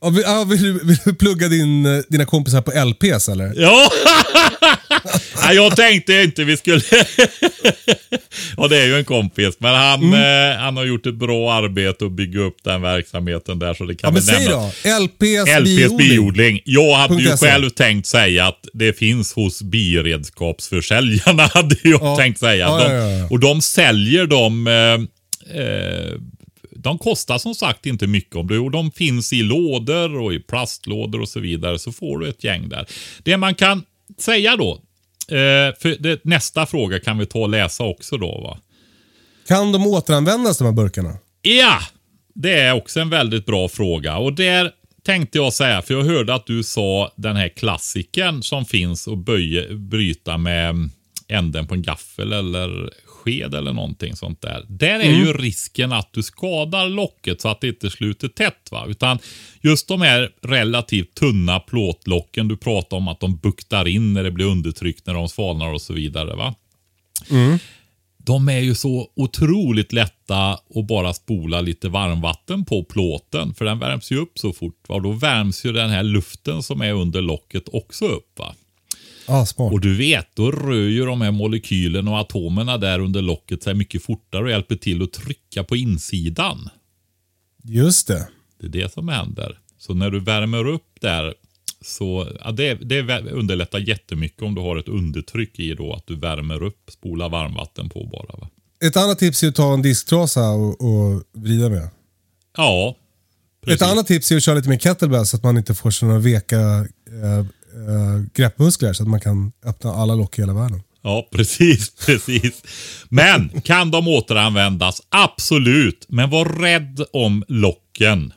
Ja, vill, vill, du, vill du plugga din, eh, dina kompisar på LPs eller?
Ja! [laughs] Nej, jag tänkte inte vi skulle... [laughs] ja, det är ju en kompis. Men han,
Mm.
eh, han har gjort ett bra arbete att bygga upp den verksamheten där. Så det kan
Ja, men säg
nämnas.
då. LPs,
LPs
biodling.
biodling. Jag hade ju
.se.
själv tänkt säga att det finns hos biredskapsförsäljarna. [laughs] hade jag
Ja.
tänkt säga.
Ja,
De. Och de säljer dem... Eh, eh, de kostar som sagt inte mycket. om och De finns i lådor och i plastlådor och så vidare. Så får du ett gäng där. Det man kan säga då. Eh, för det, nästa fråga kan vi ta och läsa också då. va?
Kan de återanvändas de här burkarna?
Ja, det är också en väldigt bra fråga. Och där tänkte jag säga, för jag hörde att du sa den här klassiken som finns att böja, bryta med änden på en gaffel eller sked eller någonting sånt där. Där är ju risken att du skadar locket så att det inte sluter tätt. Va? Utan just de här relativt tunna plåtlocken du pratar om att de buktar in när det blir undertryckt när de svalnar och så vidare. va? de är ju så otroligt lätta att bara spola lite varmvatten på plåten. För den värms ju upp så fort. Va? Och då värms ju den här luften som är under locket också upp. Va?
Ah, smart.
Och du vet, då rör ju de här molekylerna och atomerna där under locket sig mycket fortare och hjälper till att trycka på insidan.
Just det.
Det är det som händer. Så när du värmer upp där så ja, det, det underlättar jättemycket om du har ett undertryck i då att du värmer upp, spolar varmvatten på bara. Va?
Ett annat tips är att ta en disktrasa och, och vrida med.
Ja, precis.
Ett annat tips är att köra lite mer kettlebell så att man inte får sådana veka eh, eh, greppmuskler så att man kan öppna alla lock i hela världen.
Ja, precis, [laughs] precis. Men kan de återanvändas? Absolut. Men var rädd om locken.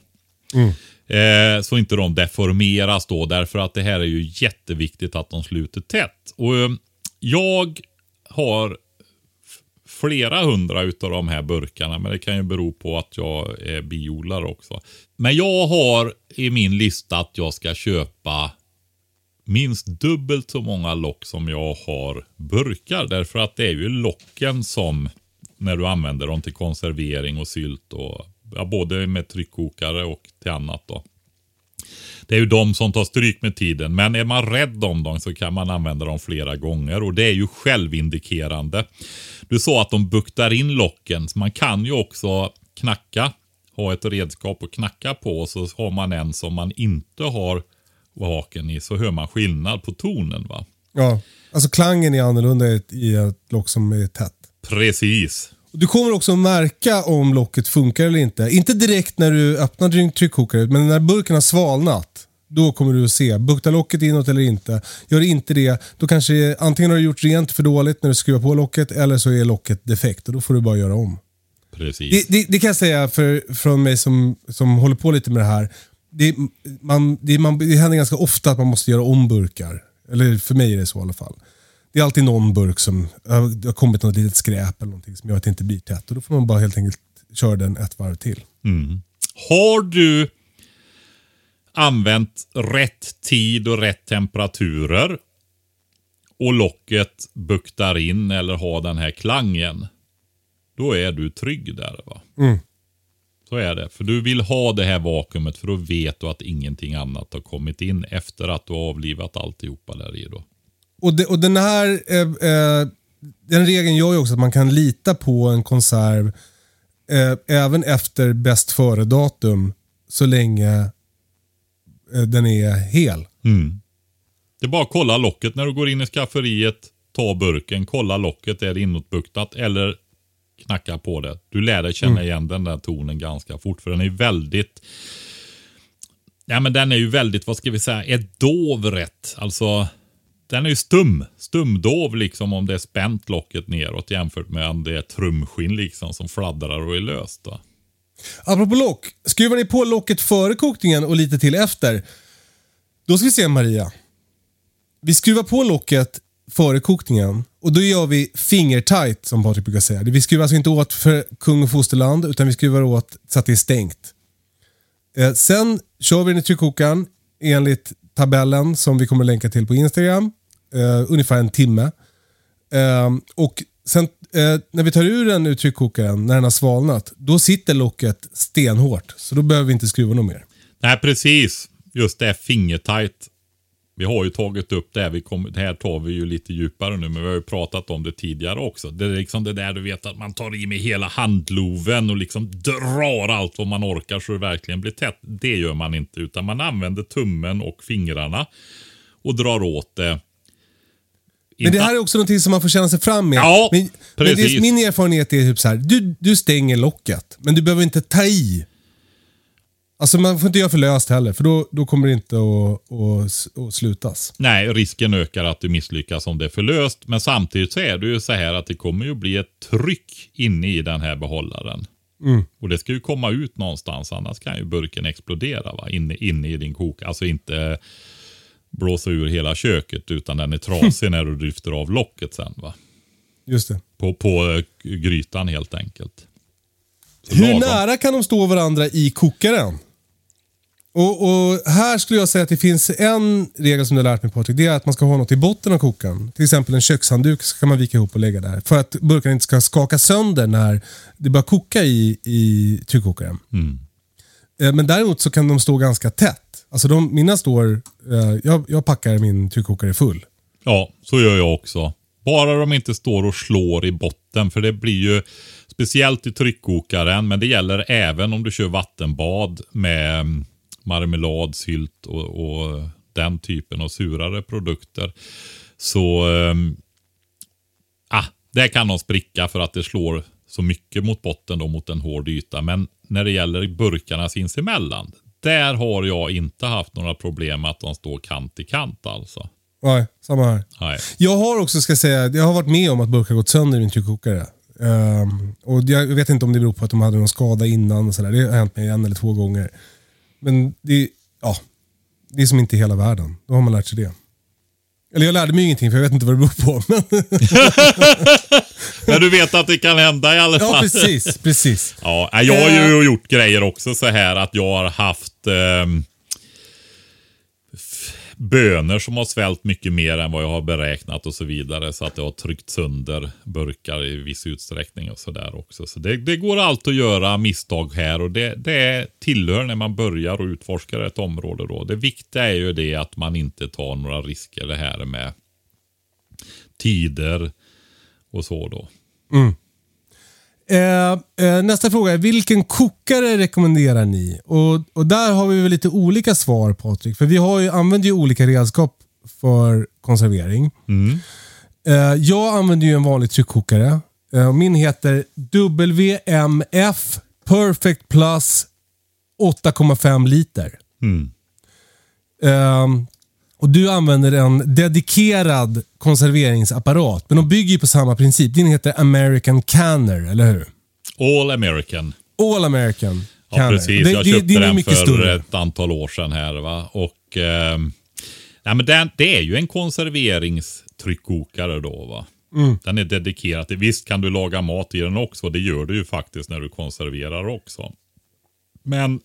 Eh, så inte de deformeras då. Därför att det här är ju jätteviktigt att de sluter tätt. Och eh, jag har flera hundra utav de här burkarna. Men det kan ju bero på att jag är biodlare också. Men jag har i min lista att jag ska köpa minst dubbelt så många lock som jag har burkar. Därför att det är ju locken som, när du använder dem till konservering och sylt och ja, både med tryckkokare och till annat då. Det är ju de som tar stryk med tiden. Men är man rädd om dem så kan man använda dem flera gånger. Och det är ju självindikerande. Du sa att de buktar in locken. Så man kan ju också knacka. Ha ett redskap att knacka på. Och så har man en som man inte har vaken i. Så hör man skillnad på tonen va.
Ja, alltså klangen är annorlunda i ett, i ett lock som är tätt.
Precis.
Du kommer också märka om locket funkar eller inte. Inte direkt när du öppnar din tryckkokare, men när burken har svalnat. Då kommer du att se, buktar locket inåt eller inte. Gör det inte det, då kanske antingen har du gjort rent för dåligt när du skruvar på locket eller så är locket defekt och då får du bara göra om.
Precis.
Det, det, det kan jag säga för, från mig som, som håller på lite med det här. Det, man, det, man, det händer ganska ofta att man måste göra om burkar. Eller för mig är det så i alla fall. Det är alltid någon burk som det har kommit något litet skräp eller någonting som gör att det inte blir tätt. Och då får man bara helt enkelt köra den ett varv till.
Har du använt rätt tid och rätt temperaturer och locket buktar in eller har den här klangen. Då är du trygg där. va?
Mm.
Så är det. För du vill ha det här vakuumet för då vet du att ingenting annat har kommit in efter att du har avlivat alltihopa där i. Då.
Och, det, och den här eh, eh, den regeln gör ju också att man kan lita på en konserv eh, även efter bäst före-datum så länge eh, den är hel.
Det är bara att kolla locket när du går in i skafferiet. Ta burken, kolla locket. Är det inåtbuktat eller knacka på det. Du lär dig känna igen den där tonen ganska fort. För den är väldigt Ja men den är ju väldigt, vad ska vi säga, är dov rätt. Alltså den är ju stum. Stumdov liksom om det är spänt locket neråt jämfört med om det är trumskinn liksom som fladdrar och är löst. Då.
Apropå lock, skruvar ni på locket före kokningen och lite till efter. Då ska vi se Maria. Vi skruvar på locket före kokningen och då gör vi fingertight som Patrik brukar säga. Vi skruvar alltså inte åt för kung och fosterland utan vi skruvar åt så att det är stängt. Eh, sen kör vi den i tryckkokaren enligt tabellen som vi kommer länka till på Instagram. Eh, ungefär en timme. Eh, och sen eh, när vi tar ur den ur tryckkokaren, när den har svalnat, då sitter locket stenhårt. Så då behöver vi inte skruva något mer.
Nej precis, just det fingertight. Vi har ju tagit upp det, vi kommer, det här tar vi ju lite djupare nu, men vi har ju pratat om det tidigare också. Det är liksom det där du vet att man tar i med hela handloven och liksom drar allt vad man orkar så det verkligen blir tätt. Det gör man inte, utan man använder tummen och fingrarna och drar åt det.
Men det här är också någonting som man får känna sig fram med.
Ja,
men, men det,
precis.
min erfarenhet är typ så här. Du, du stänger locket, men du behöver inte ta i. Alltså man får inte göra för löst heller, för då, då kommer det inte att, att, att slutas.
Nej, risken ökar att du misslyckas om det är för löst. Men samtidigt så är det ju så här att det kommer ju bli ett tryck inne i den här behållaren. Och det ska ju komma ut någonstans, annars kan ju burken explodera va? Inne, inne i din kok. Alltså inte blåsa ur hela köket, utan den är trasig [laughs] när du lyfter av locket sen. va?
Just det.
På, på eh, grytan helt enkelt. Så
Hur
lagom.
nära kan de stå varandra i kokaren? Och, och Här skulle jag säga att det finns en regel som du har lärt mig Patrik. Det är att man ska ha något i botten av kokaren. Till exempel en kökshandduk så kan man vika ihop och lägga där. För att burkarna inte ska skaka sönder när det börjar koka i, i tryckkokaren. Eh, Men däremot så kan de stå ganska tätt. Alltså de, mina står, eh, jag, jag packar min tryckkokare full.
Ja, så gör jag också. Bara de inte står och slår i botten. För det blir ju speciellt i tryckkokaren. Men det gäller även om du kör vattenbad med mm, marmelad, sylt och, och den typen av surare produkter. Så um, ah, där kan de spricka för att det slår så mycket mot botten då mot en hård yta. Men när det gäller burkarna sinsemellan. Där har jag inte haft några problem med att de står kant i kant alltså.
Nej, samma här.
Nej.
Jag har också, ska säga, jag har varit med om att burkar gått sönder i min tryckkokare. Ehm, och jag vet inte om det beror på att de hade någon skada innan. Och så där. Det har hänt mig en eller två gånger. Men det, ja, det är som inte hela världen. Då har man lärt sig det. Eller jag lärde mig ingenting för jag vet inte vad det beror på. [laughs] Men,
Men du vet att det kan hända i alla fall.
ja, precis. precis.
Ja, jag har ju gjort grejer också så här att jag har haft f- bönor som har svällt mycket mer än vad jag har beräknat och så vidare. Så att det har tryckt sönder burkar i viss utsträckning och sådär också. Så det, det går alltid att göra misstag här och det, det tillhör när man börjar och utforskar ett område då. Det viktiga är ju det att man inte tar några risker det här med tider och så då. Mm.
Eh, eh, nästa fråga är, vilken kokare rekommenderar ni? Och, och där har vi väl lite olika svar Patrik. För vi har ju, använder ju olika redskap för konservering. Eh, jag använder ju en vanlig tryckkokare. Eh, min heter WMF Perfect Plus 8,5 liter. Ehm, och Du använder en dedikerad konserveringsapparat, men de bygger ju på samma princip. Din heter American Canner, eller hur?
All American.
All American
Ja,
Canner.
precis.
Det-
jag
det-
köpte
det är
den
mycket
för
större.
ett antal år sedan här. Va? Och, eh, nej, men den, det är ju en konserveringstryckkokare då. Va?
Mm.
Den är dedikerad till, visst kan du laga mat i den också. Det gör du ju faktiskt när du konserverar också. Men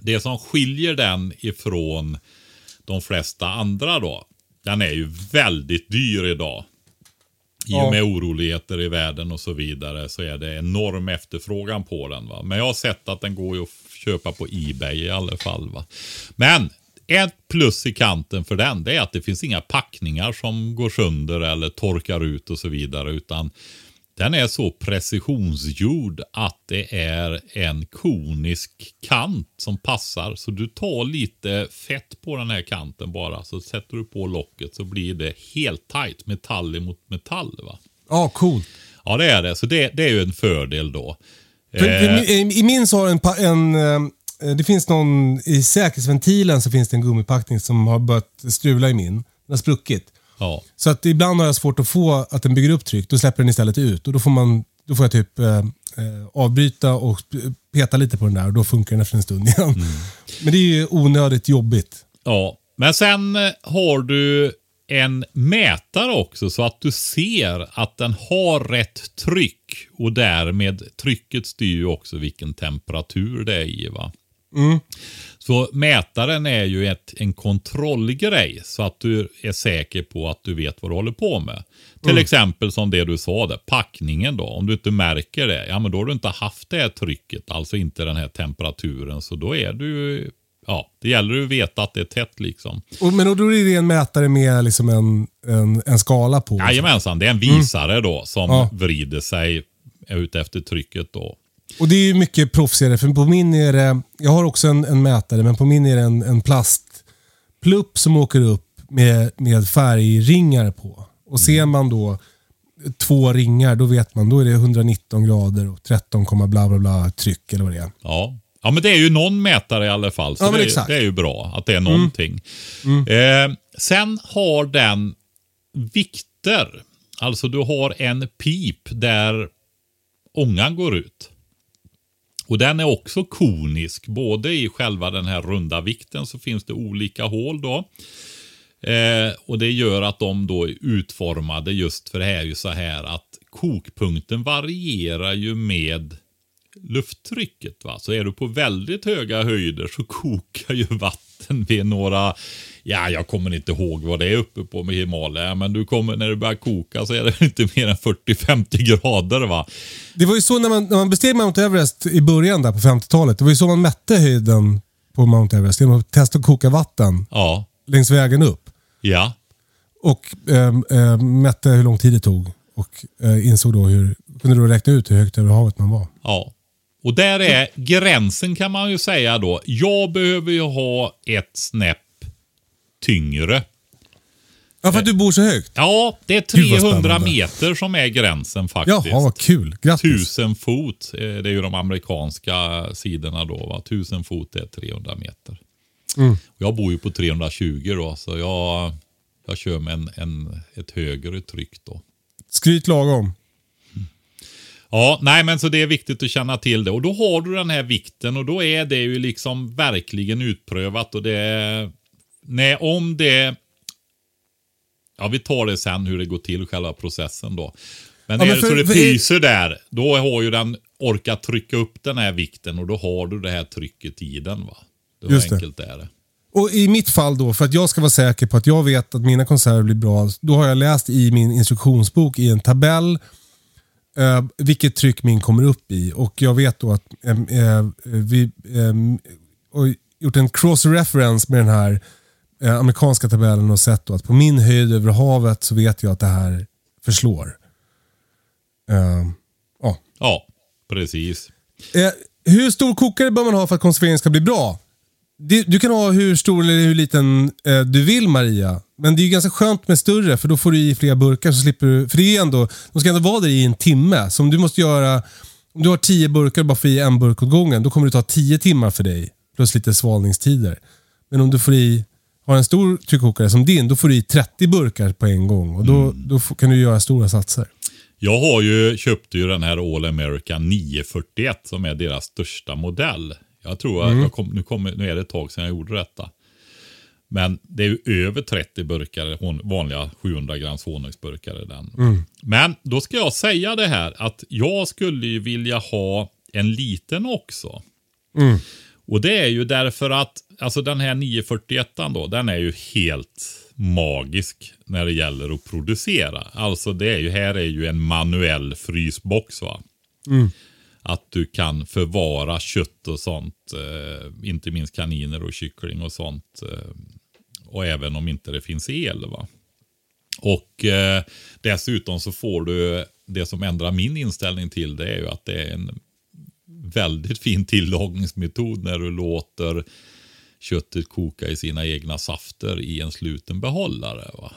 det som skiljer den ifrån de flesta andra då. Den är ju väldigt dyr idag. I och med oroligheter i världen och så vidare så är det enorm efterfrågan på den. Va? Men jag har sett att den går ju att köpa på Ebay i alla fall. Va? Men ett plus i kanten för den det är att det finns inga packningar som går sönder eller torkar ut och så vidare. Utan den är så precisionsgjord att det är en konisk kant som passar. Så du tar lite fett på den här kanten bara. Så sätter du på locket så blir det helt tight. Metall emot metall. Va?
Ja, coolt.
Ja det är det. Så det, det är ju en fördel då.
För,
Eh,
I min så har en, en eh, det finns någon, i säkerhetsventilen så finns det en gummipackning som har börjat strula i min. Den har spruckit.
Ja.
Så att ibland har jag svårt att få att den bygger upp tryck. Då släpper den istället ut och då får, man, då får jag typ eh, eh, avbryta och peta lite på den där och då funkar den efter en stund [laughs] igen. Men det är ju onödigt jobbigt.
Ja, men sen eh, har du en mätare också så att du ser att den har rätt tryck och därmed trycket styr ju också vilken temperatur det är i. Va? Så mätaren är ju ett, en kontrollgrej så att du är säker på att du vet vad du håller på med. Till exempel som det du sa där, packningen då. Om du inte märker det, ja men då har du inte haft det här trycket, alltså inte den här temperaturen. Så då är du, ja, det gäller att veta att det är tätt liksom.
Och, men då är det en mätare med liksom en, en, en skala på.
Jajamensan, det är en visare då som
Ja.
vrider sig ut efter trycket då.
Och det är ju mycket proffsigare. För på min är det, jag har också en, en mätare, men på min är det en, en plastplupp som åker upp med, med färgringar på. Och ser man då två ringar, då vet man, då är det 119 grader och 13, komma bla bla bla tryck eller vad det är.
Ja. ja, men det är ju någon mätare i alla fall. Så
Ja, men
det, är, det är ju bra att det är någonting. Eh, sen har den vikter. Alltså du har en pip där ångan går ut. Och den är också konisk. Både i själva den här runda vikten så finns det olika hål då. Eh, och det gör att de då är utformade just för det här är ju så här att kokpunkten varierar ju med lufttrycket. Va? Så är du på väldigt höga höjder så kokar ju vatten vid några, ja jag kommer inte ihåg vad det är uppe på med Himalaya, men du kommer, när det börjar koka så är det [laughs] inte mer än 40-50 grader. va.
Det var ju så när man, när man besteg Mount Everest i början där på 50-talet. Det var ju så man mätte höjden på Mount Everest. Genom att testa att koka vatten
Ja,
längs vägen upp.
ja,
Och ehm, ehm, mätte hur lång tid det tog. Och eh, insåg då hur, kunde då räkna ut hur högt över havet man var.
ja. Och där är gränsen kan man ju säga då. Jag behöver ju ha ett snäpp tyngre.
Ja, för att du bor så högt?
Ja, det är
Gud, vad
300
spännande.
meter som är gränsen faktiskt.
Jaha, vad kul. Grattis.
Tusen fot, eh, det är ju de amerikanska sidorna då. Va? Tusen fot är 300 meter.
Mm.
Jag bor ju på 320 då, så jag, jag kör med en, en, ett högre tryck då.
Skryt lagom.
Ja, nej men så det är viktigt att känna till det. Och då har du den här vikten och då är det ju liksom verkligen utprövat och det är... Nej, om det... Ja, vi tar det sen hur det går till, själva processen då. Men
Ja,
är
men
det
för-
så det
för-
pyser där, då har ju den orkat trycka upp den här vikten och då har du det här trycket i den. va. Det
Just det.
enkelt är det.
Och i mitt fall då, för att jag ska vara säker på att jag vet att mina konserver blir bra, då har jag läst i min instruktionsbok i en tabell eh, vilket tryck min kommer upp i. Och jag vet då att eh, eh, vi eh, gjort en cross-reference med den här eh, amerikanska tabellen och sett då att på min höjd över havet så vet jag att det här förslår. Eh, ja.
Ja, precis.
Eh, hur stor kokare bör man ha för att konserveringen ska bli bra? Du, du kan ha hur stor eller hur liten eh, du vill Maria. Men det är ju ganska skönt med större för då får du i fler burkar så slipper du... För det är ändå, de ska ändå vara där i en timme. Så om du måste göra... Om du har tio burkar och bara får i en burk åt gången, då kommer det ta tio timmar för dig. Plus lite svalningstider. Men om du får i, har en stor tryckkokare som din, då får du i 30 burkar på en gång. Och då, då får- kan du göra stora satser.
Jag har ju köpt ju den här All American 941 som är deras största modell. Jag tror att jag kom, nu, kommer, nu är det ett tag sedan jag gjorde detta. Men det är ju över 30 burkar vanliga 700 grams honungsburkar i den. Men då ska jag säga det här att jag skulle ju vilja ha en liten också. Och det är ju därför att alltså den här 941 då, den är ju helt magisk när det gäller att producera. Alltså det är ju, här är ju en manuell frysbox va. Att du kan förvara kött och sånt, eh, inte minst kaniner och kyckling och sånt. Eh, och även om inte det finns el va. Och eh, dessutom så får du, det som ändrar min inställning till det är ju att det är en väldigt fin tillagningsmetod när du låter köttet koka i sina egna safter i en sluten behållare. Va?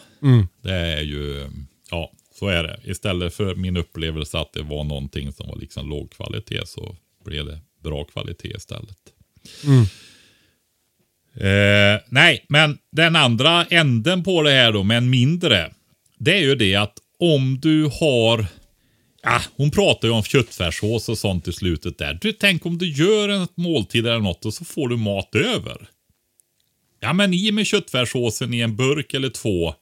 Det är ju, ja, så är det. Istället för min upplevelse att det var någonting som var liksom låg kvalitet så blev det bra kvalitet istället. Eh, nej, men den andra änden på det här då, men mindre. Det är ju det att om du har Ah, hon pratar ju om köttfärssås och sånt i slutet där. Du, tänk om du gör en måltid eller något och så får du mat över. Ja, men i med köttfärssåsen i en burk eller två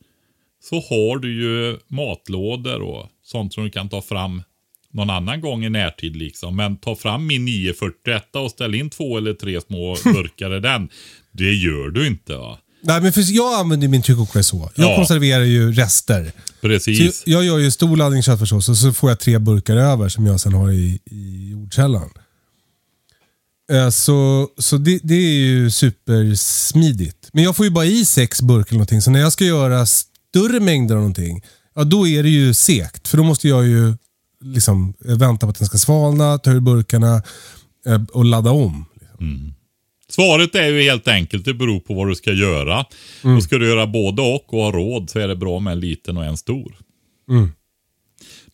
så har du ju matlådor och sånt som du kan ta fram någon annan gång i närtid liksom. Men ta fram min 941 och ställ in två eller tre små burkar i den. Det gör du inte va?
Nej, men för jag använder min tryckkokare så. Jag
Ja.
konserverar ju rester. Så
Precis.
jag gör ju stor laddning köttfärssås och så får jag tre burkar över som jag sen har i, i jordkällan. Eh, Så, så det, det är ju supersmidigt. Men jag får ju bara i sex burkar eller någonting. Så när jag ska göra större mängder av någonting, ja då är det ju segt. För då måste jag ju liksom eh, vänta på att den ska svalna, ta ur burkarna eh, och ladda om.
Svaret är ju helt enkelt, det beror på vad du ska göra. Och ska du göra både och och ha råd så är det bra med en liten och en stor.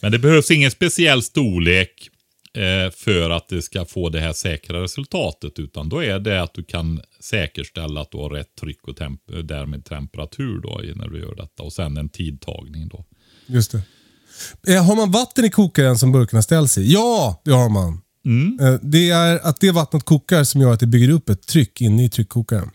Men det behövs ingen speciell storlek eh, för att det ska få det här säkra resultatet. Utan då är det att du kan säkerställa att du har rätt tryck och temp- därmed temperatur då när du gör detta. Och sen en tidtagning då.
Just det. Eh, Har man vatten i kokaren som burkarna ställs i? Ja, det har man. Mm. Eh, det är att det vattnet kokar som gör att det bygger upp ett tryck inne i tryckkokaren.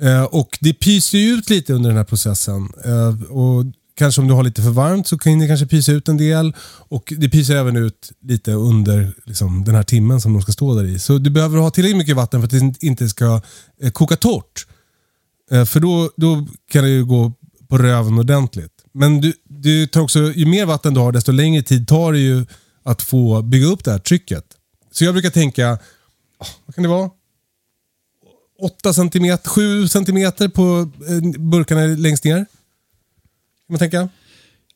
Eh, och Det pyser ju ut lite under den här processen. Eh, och Kanske om du har lite för varmt så kan det kanske pysa ut en del. Och Det pyser även ut lite under liksom, den här timmen som de ska stå där i. Så du behöver ha tillräckligt mycket vatten för att det inte ska koka torrt. För då, då kan det ju gå på röven ordentligt. Men du, du tar också, ju mer vatten du har desto längre tid tar det ju att få bygga upp det här trycket. Så jag brukar tänka, ah, vad kan det vara? 8 centimeter, 7 centimeter på eh, burkarna längst ner. Kan man tänka?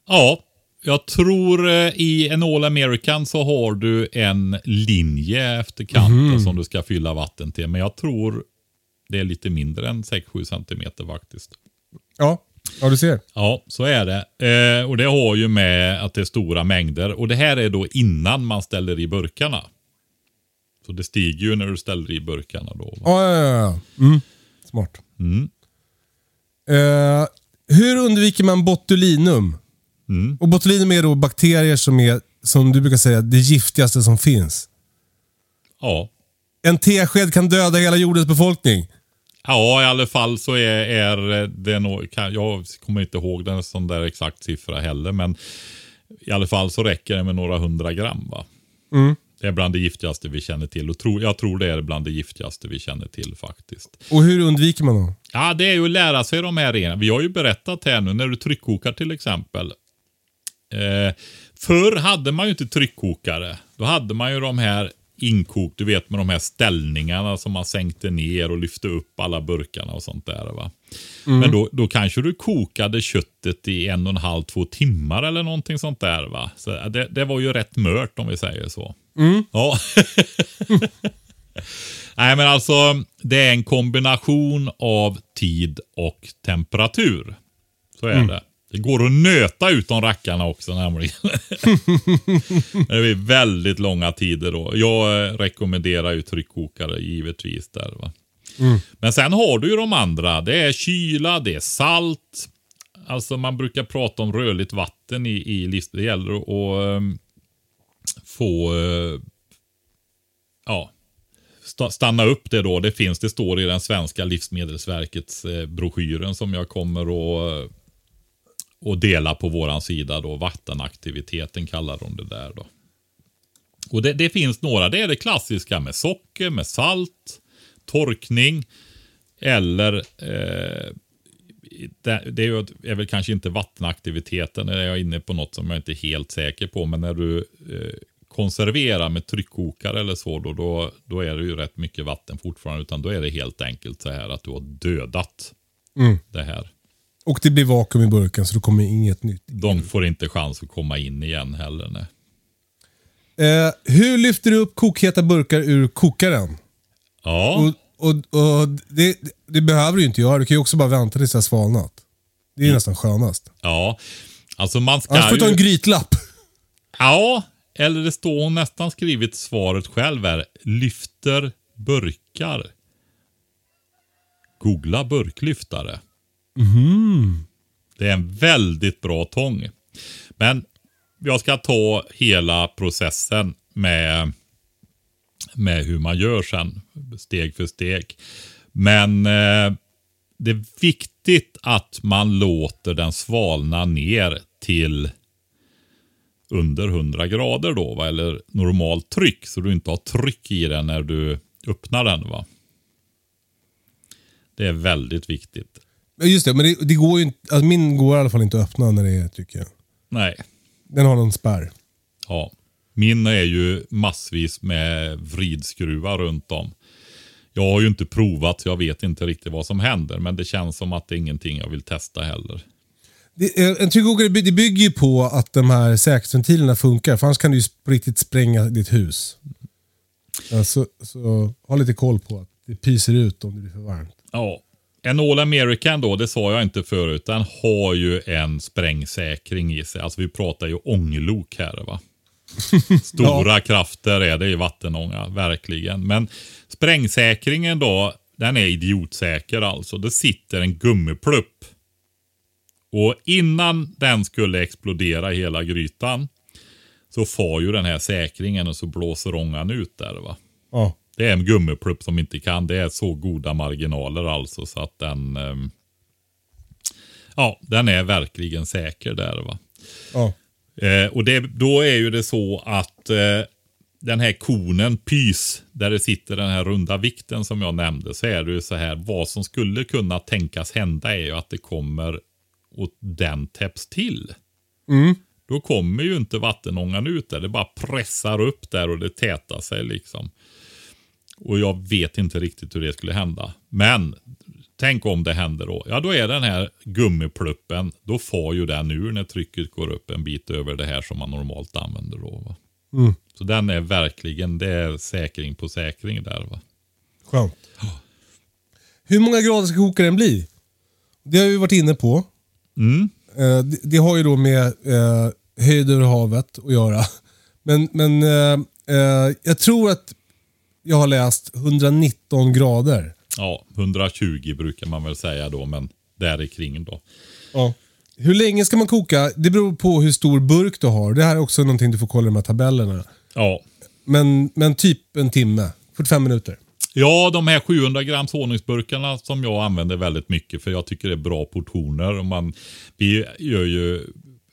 Ja, jag tror eh, i en All American så har du en linje efter kanten som du ska fylla vatten till. Men jag tror det är lite mindre än 6-7 centimeter faktiskt.
Ja, ja du ser.
Ja, så är det. Eh, och det har ju med att det är stora mängder. Och det här är då innan man ställer i burkarna. Så det stiger ju när du ställer i burkarna då. va?
Ja, ja, ja. Mm. Smart.
Mm.
Eh, hur undviker man botulinum? Och botulinum är då bakterier som är, som du brukar säga, det giftigaste som finns.
Ja.
En tesked kan döda hela jordens befolkning.
Ja, i alla fall så är, är det nog, kan, jag kommer inte ihåg den sån där exakt siffra heller, men i alla fall så räcker det med några hundra gram va. Det är bland det giftigaste vi känner till. Och tro, jag tror det är bland det giftigaste vi känner till faktiskt.
Och hur undviker man då?
Ja, det är ju att lära sig de här reglerna. Vi har ju berättat här nu när du tryckkokar till exempel. Eh, förr hade man ju inte tryckkokare. Då hade man ju de här inkok, du vet med de här ställningarna som man sänkte ner och lyfte upp alla burkarna och sånt där. va. Men då, då kanske du kokade köttet i en och en halv, två timmar eller någonting sånt där. va. Så det, det var ju rätt mört om vi säger så. Ja. [laughs] Nej men alltså, det är en kombination av tid och temperatur. Så är det. Det går att nöta ut de rackarna också nämligen. [laughs] det blir väldigt långa tider då. Jag eh, rekommenderar ju tryckkokare givetvis där. Va? Men sen har du ju de andra. Det är kyla, det är salt. Alltså man brukar prata om rörligt vatten i, i listor. Det gäller att ehm, få eh, ja, sta- stanna upp det då. Det finns, det står i den svenska livsmedelsverkets eh, broschyren som jag kommer att och dela på våran sida då. Vattenaktiviteten kallar de det där då. Och det, det finns några. Det är det klassiska med socker, med salt, torkning eller eh, det, det är, väl kanske inte vattenaktiviteten. Där är jag inne på något som jag inte är helt säker på. Men när du eh, konserverar med tryckkokare eller så, då, då, då är det ju rätt mycket vatten fortfarande. Utan då är det helt enkelt så här att du har dödat det här.
Och det blir vakuum i burken så då kommer inget nytt.
De får inte chans att komma in igen heller. Nej.
Eh, hur lyfter du upp kokheta burkar ur kokaren?
Ja,
Och, och, och det, det behöver du inte göra. Du kan ju också bara vänta tills det har svalnat. Det är ju nästan skönast.
ja. Alltså man ska
Annars får du ta en grytlapp.
Ja, eller det står hon nästan skrivit svaret själv här. Lyfter burkar. Googla burklyftare. Mhm. Det är en väldigt bra tång. Men jag ska ta hela processen med, med hur man gör sen. Steg för steg. Men eh, det är viktigt att man låter den svalna ner till under 100 grader då, va? eller normalt tryck. Så du inte har tryck i den när du öppnar den. va. Det är väldigt viktigt.
Just det, men det, det går ju inte, alltså min går i alla fall inte att öppna när det är i den.
Nej,
Den har någon spärr.
ja. Min är ju massvis med vridskruvar runt om. Jag har ju inte provat så jag vet inte riktigt vad som händer. Men det känns som att det är ingenting jag vill testa heller.
Det, eh, en tryckkokare det bygger ju på att de här säkerhetsventilerna funkar. För annars kan du ju på riktigt spränga ditt hus. Så, så ha lite koll på att det pyser ut om det blir för varmt.
Ja. En All American då, det sa jag inte förut, den har ju en sprängsäkring i sig. Alltså vi pratar ju ånglok här va. [laughs] Stora krafter är det i vattenånga, verkligen. Men sprängsäkringen då, den är idiotsäker alltså. Det sitter en gummiplupp. Och innan den skulle explodera hela grytan så far ju den här säkringen och så blåser ångan ut där va.
Ja.
Det är en gummiplupp som inte kan. Det är så goda marginaler alltså så att den... ehm, ja, den är verkligen säker där va.
Ja.
Eh, och det, då är ju det så att eh, den här konen PYS, där det sitter den här runda vikten som jag nämnde, så är det ju så här, vad som skulle kunna tänkas hända är ju att det kommer och den täpps till. Då kommer ju inte vattenångan ut där, det bara pressar upp där och det tätar sig liksom. Och jag vet inte riktigt hur det skulle hända. Men tänk om det händer då. Ja, då är den här gummipluppen, då får ju den ur när trycket går upp en bit över det här som man normalt använder då. Va? Så den är verkligen, det är säkring på säkring där va.
Skönt. Hur många grader ska kokaren bli? Det har vi varit inne på.
Mm.
Eh, det, det har ju då med eh, höjd över havet att göra. Men, men eh, eh, jag tror att jag har läst 119 grader.
Ja, 120 brukar man väl säga då, men där kring då.
Ja. Hur länge ska man koka? Det beror på hur stor burk du har. Det här är också någonting du får kolla i de här tabellerna.
Ja,
Men, men typ en timme. 45 minuter.
Ja, de här 700 grams honungsburkarna som jag använder väldigt mycket för jag tycker det är bra portioner. Och man, vi gör ju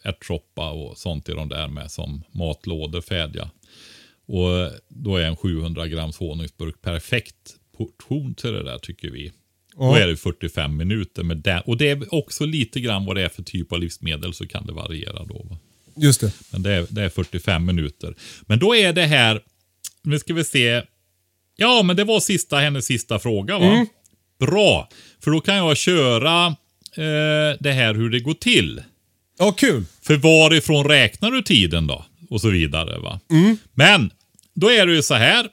ärtsoppa och sånt i de där med som matlådor färdiga. Och då är en 700 grams honungsburk perfekt portion till det där tycker vi. Då är det 45 minuter med den. Och det är också lite grann vad det är för typ av livsmedel så kan det variera då. Va?
Just det.
Men det är, det är 45 minuter. Men då är det här, nu ska vi se. Ja, men det var sista, hennes sista fråga va? Bra, för då kan jag köra eh, det här hur det går till.
Ja, kul.
För varifrån räknar du tiden då? Och så vidare va. Men då är det ju så här.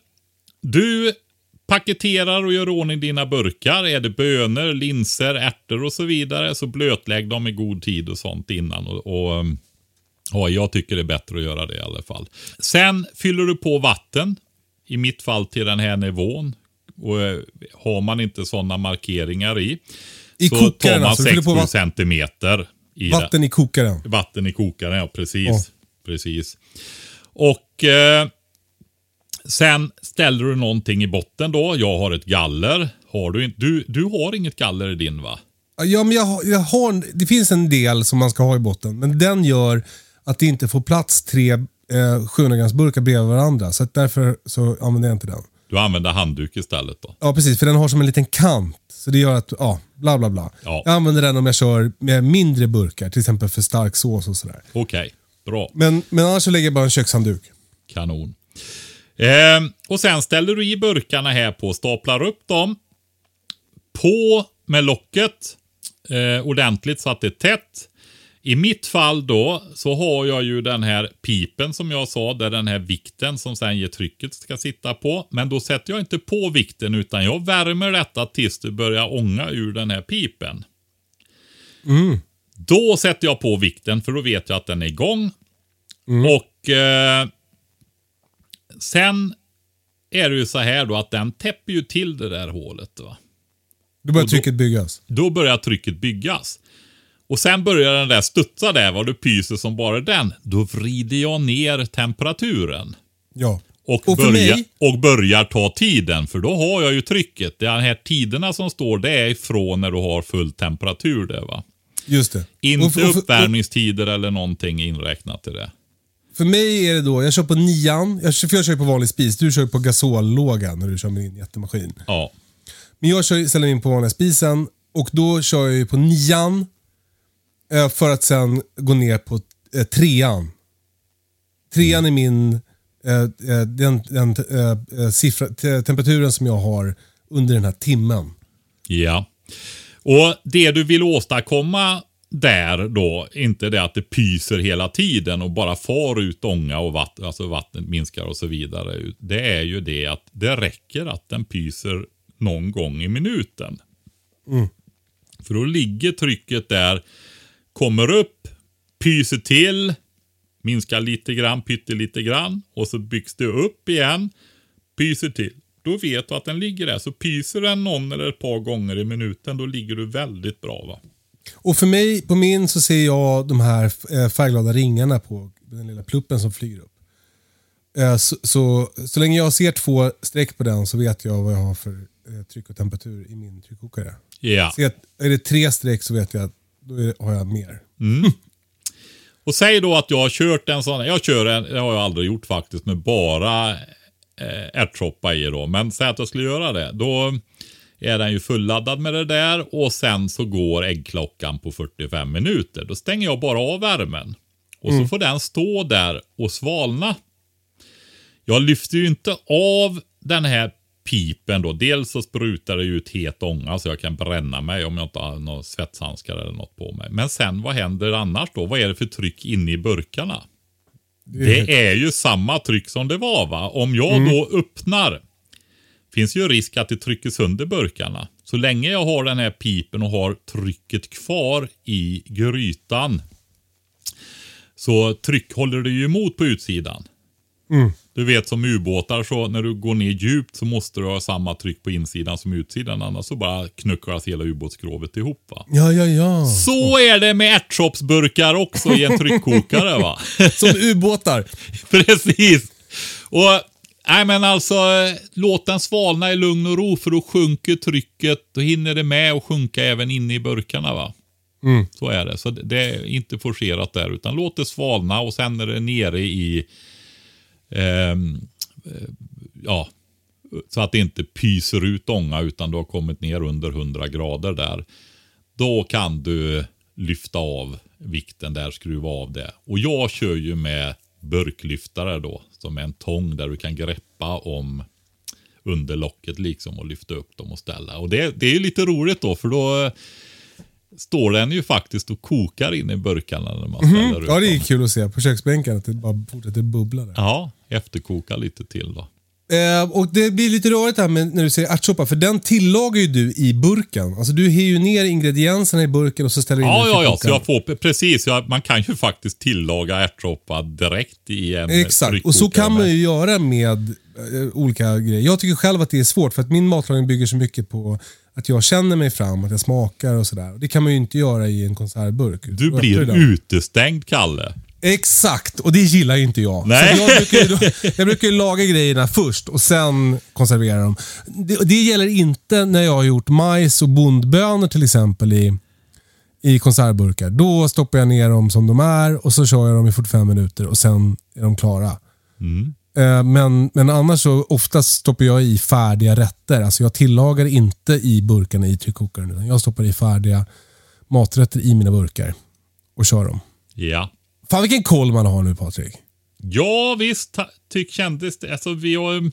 Du paketerar och gör ordning dina burkar. Är det bönor, linser, ärtor och så vidare så blötlägg dem i god tid och sånt innan. Och, och um, ja, jag tycker det är bättre att göra det i alla fall. Sen fyller du på vatten. I mitt fall till den här nivån. Och eh, har man inte sådana markeringar i.
I
så tar
kokaren
man
alltså, du fyller
60
på vatten-
centimeter. I det.
Vatten i kokaren.
Vatten i kokaren, ja precis.
Ja.
Precis. Och eh, sen ställer du någonting i botten då. Jag har ett galler. Har du, du, du har inget galler i din va?
Ja, men jag, har- jag har, det finns en del som man ska ha i botten, men den gör att det inte får plats tre eh, 700 grams burkar bredvid varandra. Så att därför så använder jag inte den.
Du använder handduk istället då?
Ja, precis. För den har som en liten kant. Så det gör att, ja, bla bla bla.
Ja.
Jag använder den om jag kör med mindre burkar, till exempel för stark sås och sådär.
Okej, bra.
Men, men annars så lägger jag bara en kökshandduk.
Kanon. Eh, och sen ställer du i burkarna här på, staplar upp dem. På med locket eh, ordentligt så att det är tätt. I mitt fall då så har jag ju den här pipen som jag sa, där den här vikten som sen ger trycket ska sitta på. Men då sätter jag inte på vikten utan jag värmer detta tills det börjar ånga ur den här pipen. Då sätter jag på vikten för då vet jag att den är igång. Och eh, sen är det ju så här då att den täpper ju till det där hålet. Va?
Då börjar
Och då-
trycket byggas.
Då börjar trycket byggas. Och sen börjar den där studsa där, vad du pyser som bara den. Då vrider jag ner temperaturen.
Ja.
Och,
Och för
börjar,
mig-
och börjar ta tiden, för då har jag ju trycket. De här tiderna som står, det är ifrån när du har full temperatur där va.
Just det.
Inte
Och för- och för-
uppvärmningstider eller någonting inräknat i det.
För mig är det då, jag kör på nian, jag för jag kör på vanlig spis. Du kör på gasollåga när du kör med din jättemaskin.
Ja.
Men jag kör, ställer in på vanliga spisen och då kör jag ju på nian eh, för att sen gå ner på eh, trean. Trean är min, eh, den, den siffra, te- temperaturen som jag har under den här timmen.
Ja. Och det du vill åstadkomma där då, inte det att det pyser hela tiden och bara far ut ånga och vatten, alltså vattnet minskar och så vidare. Det är ju det att det räcker att den pyser någon gång i minuten. För då ligger trycket där, kommer upp, pyser till, minskar lite grann, pyttelite grann och så byggs det upp igen, pyser till. Då vet du att den ligger där. Så pyser den någon eller ett par gånger i minuten, då ligger du väldigt bra. va.
Och för mig, på min så ser jag de här eh, färgglada ringarna på den lilla pluppen som flyger upp. Eh, Så, så, så länge jag ser två streck på den så vet jag vad jag har för eh, tryck och temperatur i min tryckkokare.
Ja.
Jag, är det tre streck så vet jag att då har jag mer.
Och säg då att jag har kört en sån, jag kör en, det har jag aldrig gjort faktiskt, med bara eh, ärtsoppa i då. Men säg att jag skulle göra det. Då är den ju fulladdad med det där och sen så går äggklockan på 45 minuter. Då stänger jag bara av värmen. Och så får den stå där och svalna. Jag lyfter ju inte av den här pipen då. Dels så sprutar det ut het ånga så jag kan bränna mig om jag inte har några svetshandskar eller något på mig. Men sen vad händer annars då? Vad är det för tryck inne i burkarna? Det är ju samma tryck som det var va? Om jag då öppnar finns ju risk att det trycker sönder burkarna. Så länge jag har den här pipen och har trycket kvar i grytan så tryck håller det ju emot på utsidan. Du vet som ubåtar så när du går ner djupt så måste du ha samma tryck på insidan som utsidan annars så bara knucklas hela ubåtsskrovet ihop va.
Ja, ja, ja.
Så är det med ärtsopsburkar också i en tryckkokare va. [laughs]
Som ubåtar. [laughs]
Precis. Och nej men alltså låt den svalna i lugn och ro för då sjunker trycket. Då hinner det med att sjunka även inne i burkarna va. Så är det. Så det- är inte forcerat där utan låt det svalna och sen är det nere i Ehm, eh, ja, så att det inte pyser ut ånga utan du har kommit ner under 100 grader där. Då kan du lyfta av vikten där, skruva av det. Och jag kör ju med burklyftare då, som är en tång där du kan greppa om underlocket liksom och lyfta upp dem och ställa. Och det, det är ju lite roligt då, för då står den ju faktiskt och kokar in i burkarna när man ställer ut
Ja, det är kul att se på köksbänken att det bara fortsätter bubbla där.
Ja, efterkoka lite till då.
Eh, och Det blir lite rörigt här med, när du säger ärtsoppa, för den tillagar ju du i burken. Alltså du har ju ner ingredienserna i burken och så ställer du in
Ja,
den i
ja, ja. Så jag får, precis. Ja, man kan ju faktiskt tillaga ärtsoppa direkt i en
Exakt, och så kan man ju göra med olika grejer. Jag tycker själv att det är svårt för att min matlagning bygger så mycket på att jag känner mig fram, att jag smakar och sådär. Det kan man ju inte göra i en konservburk.
Du blir utestängd, Kalle.
Exakt, och det gillar ju inte jag.
Nej.
Så jag, brukar ju, jag brukar ju laga grejerna först och sen konservera dem. Det, det gäller inte när jag har gjort majs och bondbönor till exempel i, i konservburkar. Då stoppar jag ner dem som de är och så kör jag dem i 45 minuter och sen är de klara. Eh, Men, men annars så oftast stoppar jag i färdiga rätter. Alltså jag tillagar inte i burkarna i tryckkokaren. utan Jag stoppar i färdiga maträtter i mina burkar och kör dem.
Ja.
Fan vilken koll man har nu Patrik.
Ja, visst tyck, kändes det. Alltså, vi har, um,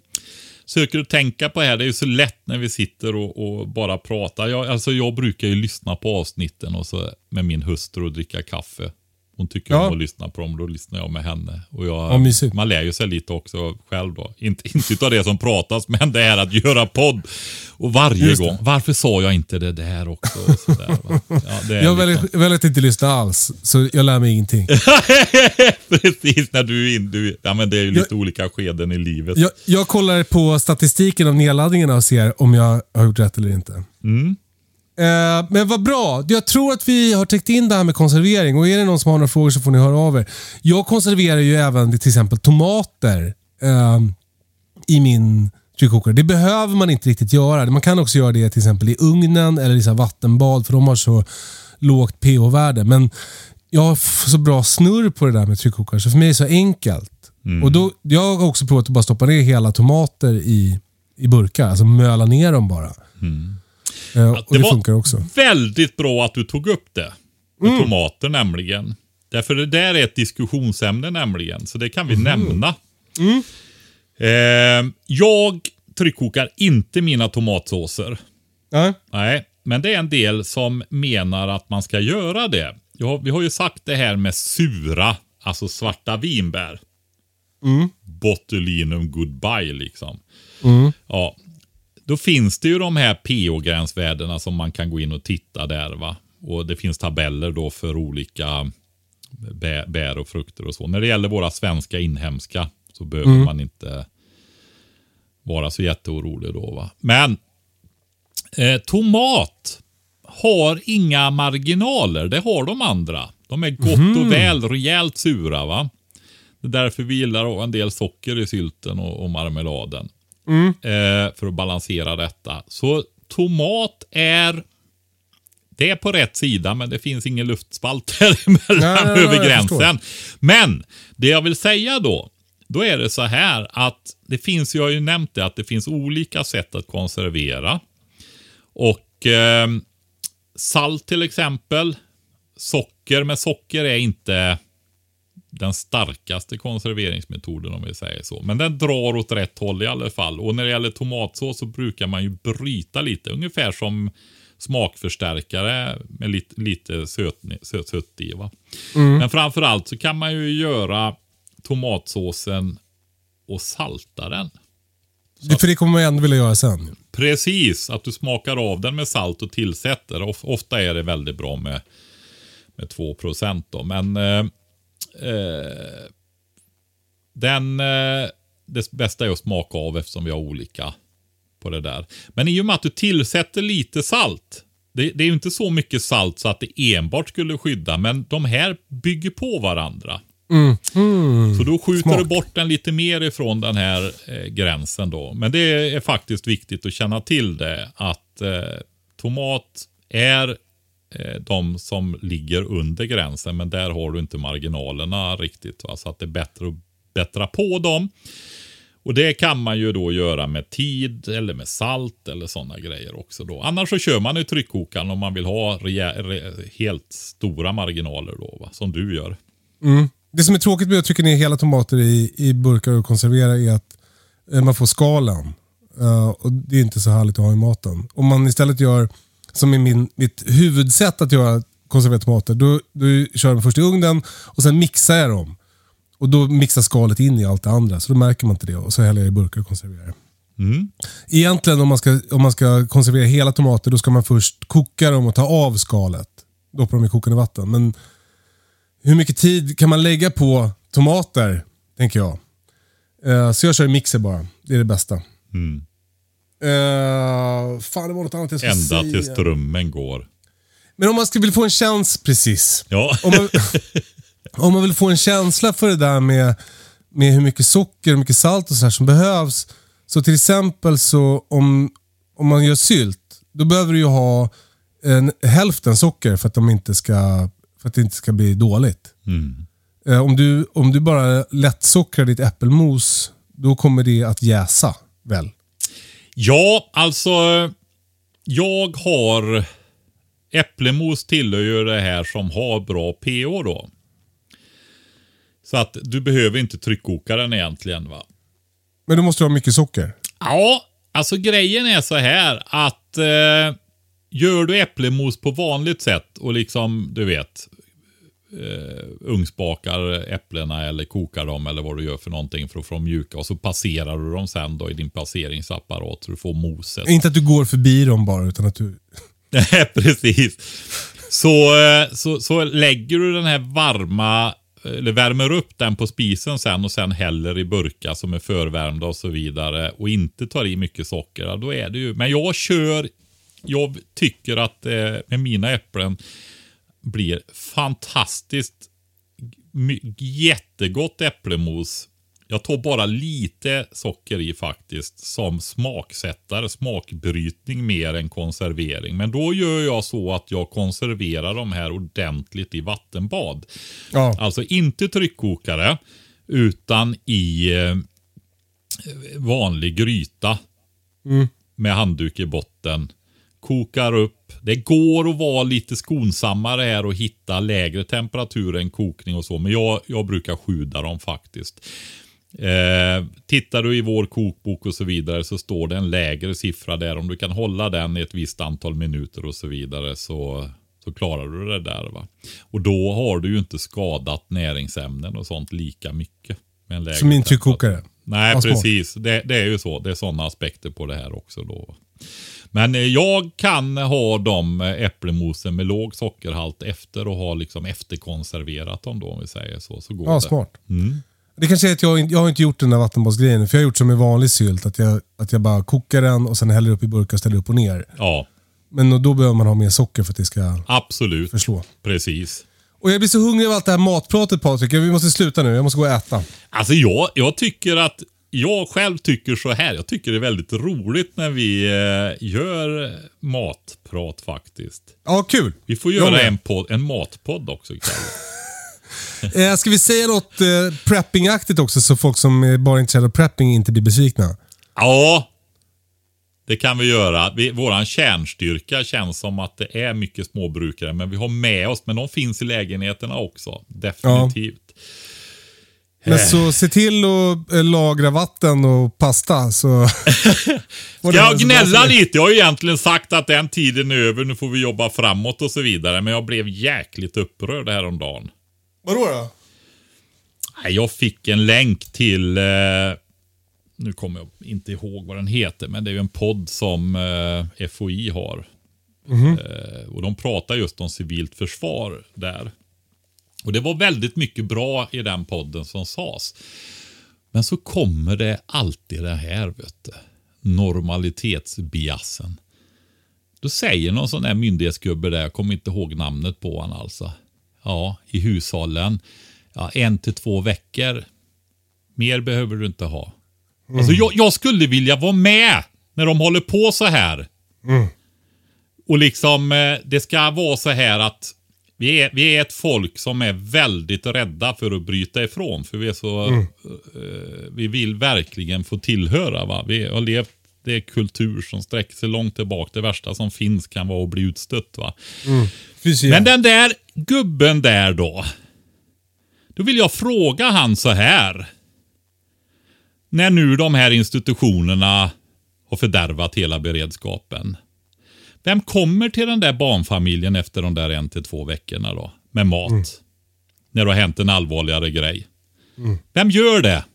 söker att tänka på det här. Det är ju så lätt när vi sitter och, och bara pratar. Jag, alltså, jag brukar ju lyssna på avsnitten och så med min hustru och dricka kaffe. Hon tycker
Ja.
om att lyssna på dem, då lyssnar jag med henne. Och jag,
Ja,
man lär ju sig lite också själv då. Inte, [laughs] inte av det som pratas, men det är att göra podd. Och varje gång, varför sa jag inte det där också? Och så där, va? [laughs] ja, det är
Jag
liksom-
väljer, väljer att inte lyssna alls, så jag lär mig ingenting. [laughs]
Precis, när du in, du, ja men det är ju lite olika skeden i livet.
Jag, jag kollar på statistiken av nedladdningarna och ser om jag har gjort rätt eller inte. Eh, men vad bra. Jag tror att vi har täckt in det här med konservering och är det någon som har några frågor så får ni höra av er. Jag konserverar ju även till exempel tomater eh, i min tryckkokare. Det behöver man inte riktigt göra. Man kan också göra det till exempel i ugnen eller i så vattenbad för de har så lågt pH-värde. Men jag har så bra snurr på det där med tryckkokare så för mig är det så enkelt. Och då, jag har också provat att bara stoppa ner hela tomater i, i burkar. Alltså möla ner dem bara. Eh, och det,
var
funkar också.
väldigt bra att du tog upp det. Med tomater nämligen. Därför det där är ett diskussionsämne nämligen. Så det kan vi nämna. Eh, jag tryckkokar inte mina tomatsåser.
Ja.
Nej, men det är en del som menar att man ska göra det. Ja, vi har ju sagt det här med sura, alltså svarta vinbär. Botulinum goodbye liksom. Ja, då finns det ju de här pH-gränsvärdena som man kan gå in och titta där va. Och det finns tabeller då för olika bä, bär och frukter och så. När det gäller våra svenska inhemska så behöver man inte vara så jätteorolig då va. Men eh, tomat har inga marginaler. Det har de andra. De är gott och väl rejält sura va. Det är därför vi gillar en del socker i sylten och, och marmeladen. Eh, för att balansera detta. Så tomat är det är på rätt sida, men det finns ingen luftspalt [laughs] däremellan
Nej,
över gränsen. Men det jag vill säga då, då är det så här att det finns, jag har ju nämnt det, att det finns olika sätt att konservera. Och eh, salt till exempel, socker, men socker är inte den starkaste konserveringsmetoden om vi säger så. Men den drar åt rätt håll i alla fall. Och när det gäller tomatsås så brukar man ju bryta lite. Ungefär som smakförstärkare med lite, lite söt, söt, sött i. Va? Men framförallt så kan man ju göra tomatsåsen och salta den.
Det, för det kommer man ändå vilja göra sen.
Precis, att du smakar av den med salt och tillsätter. Of, ofta är det väldigt bra med, med 2 då. Men eh, eh, den, eh, det bästa är att smaka av eftersom vi har olika på det där. Men i och med att du tillsätter lite salt. Det, det är ju inte så mycket salt så att det enbart skulle skydda, men de här bygger på varandra. Så då skjuter
Smak.
du bort den lite mer ifrån den här eh, gränsen då. Men det är faktiskt viktigt att känna till det att eh, tomat är Eh, de som ligger under gränsen men där har du inte marginalerna riktigt. Va? Så att det är bättre att bättra på dem. Och det kan man ju då göra med tid eller med salt eller sådana grejer också då. Annars så kör man i tryckkokaren om man vill ha helt stora marginaler då, va? som du gör. Mm.
Det som är tråkigt med att trycka ner hela tomater i, i burkar och konservera är att eh, man får skalen. Uh, och Det är inte så härligt att ha i maten. Om man istället gör, som är min, mitt huvudsätt att göra konserverade tomater, då, då kör jag dem först i ugnen och sen mixar jag dem. Och då mixar skalet in i allt det andra, så då märker man inte det. Och så häller jag i burkar och konserverar. Egentligen om man, ska, om man ska konservera hela tomater, då ska man först koka dem och ta av skalet. Doppa dem i kokande vatten. Men hur mycket tid kan man lägga på tomater, tänker jag. Eh, så jag kör i mixer bara. Det är det bästa. Eh, fan, det var något annat jag skulle
Ända
säga.
tills strömmen går.
Men om man skulle vilja få en känsla, precis.
Ja.
Om man, [laughs] om man vill få en känsla för det där med, med hur mycket socker och mycket salt och så här som behövs. Så till exempel så om, om man gör sylt, då behöver du ju ha en, hälften socker för att, de inte ska, för att det inte ska bli dåligt. Eh, om, du, om du bara lättsockrar ditt äppelmos, då kommer det att jäsa väl?
Ja, alltså. Jag har... Äpplemos tillhör ju det här som har bra pH då. Så att du behöver inte tryckkoka den egentligen va.
Men då måste du ha mycket socker.
Ja, alltså grejen är så här att eh, gör du äpplemos på vanligt sätt och liksom, du vet, eh, ugnsbakar äpplena eller kokar dem eller vad du gör för någonting för att få dem mjuka och så passerar du dem sen då i din passeringsapparat så du får moset.
Inte att du går förbi dem bara, utan att du... [laughs]
Nej, precis. Så, eh, så, så lägger du den här varma, eller värmer upp den på spisen sen och sen häller i burkar som är förvärmda och så vidare och inte tar i mycket socker. Då är det ju, men jag kör, jag tycker att eh, med mina äpplen blir fantastiskt jättegott äpplemos. Jag tar bara lite socker i faktiskt som smaksättare, smakbrytning mer än konservering. Men då gör jag så att jag konserverar de här ordentligt i vattenbad.
Ja.
Alltså inte tryckkokare utan i eh, vanlig gryta med handduk i botten. Kokar upp. Det går att vara lite skonsammare här och hitta lägre temperatur än kokning och så. Men jag, jag brukar sjuda dem faktiskt. Eh, tittar du i vår kokbok och så vidare så står det en lägre siffra där. Om du kan hålla den i ett visst antal minuter och så vidare så, så klarar du det där. va. Och då har du ju inte skadat näringsämnen och sånt lika mycket.
Som
temperatur.
tryckkokare.
Nej, precis. Det, det är ju så. Det är sådana aspekter på det här också då. Men eh, jag kan ha de eh, äpplemosen med låg sockerhalt efter och ha liksom efterkonserverat dem då om vi säger så. Så går
Ja,
det.
smart.
Mm.
Det kanske är att jag, jag har inte gjort den där vattenbasgrejen. För jag har gjort som med vanlig sylt. Att jag, att jag bara kokar den och sen häller upp i burkar och ställer upp och ner.
Ja,
Men då behöver man ha mer socker för att det ska
absolut.
förslå.
Precis.
Och jag blir så hungrig av allt det här matpratet Patrik. Vi måste sluta nu. Jag måste gå och äta.
Alltså jag, jag tycker att jag själv tycker så här. Jag tycker det är väldigt roligt när vi eh, gör matprat faktiskt.
Ja, kul.
Vi får göra en, podd, en matpodd också Kalle. [laughs]
Eh, ska vi säga något eh, preppingaktigt också så folk som är bara är intresserade av prepping inte blir besvikna?
Ja, det kan vi göra. Vi, våran kärnstyrka känns som att det är mycket småbrukare, men vi har med oss, men de finns i lägenheterna också. Definitivt.
Men så se till att eh, lagra vatten och pasta så... [laughs]
Jag gnälla lite? Jag har ju egentligen sagt att den tiden är över, nu får vi jobba framåt och så vidare. Men jag blev jäkligt upprörd häromdagen.
Vadå då?
Jag fick en länk till, eh, nu kommer jag inte ihåg vad den heter, men det är ju en podd som eh, FOI har. Eh, och de pratar just om civilt försvar där. Och det var väldigt mycket bra i den podden som sades. Men så kommer det alltid det här, vet du. Normalitetsbiasen. Då säger någon sån där myndighetsgubbe där, jag kommer inte ihåg namnet på han alltså. Ja, i hushållen. Ja, en till två veckor. Mer behöver du inte ha. Alltså jag, jag skulle vilja vara med när de håller på så här. Och liksom, eh, det ska vara så här att Vi är, vi är ett folk som är väldigt rädda för att bryta ifrån. För vi är så...
Mm.
eh, vi vill verkligen få tillhöra. Va? Vi har levt det är kultur som sträcker sig långt tillbaka. Det värsta som finns kan vara att bli utstött. Va?
Precis.
Men den där gubben där då. Då vill jag fråga han så här. När nu de här institutionerna har fördärvat hela beredskapen. Vem kommer till den där barnfamiljen efter de där en till två veckorna då? Med mat. När det har hänt en allvarligare grej. Vem gör det?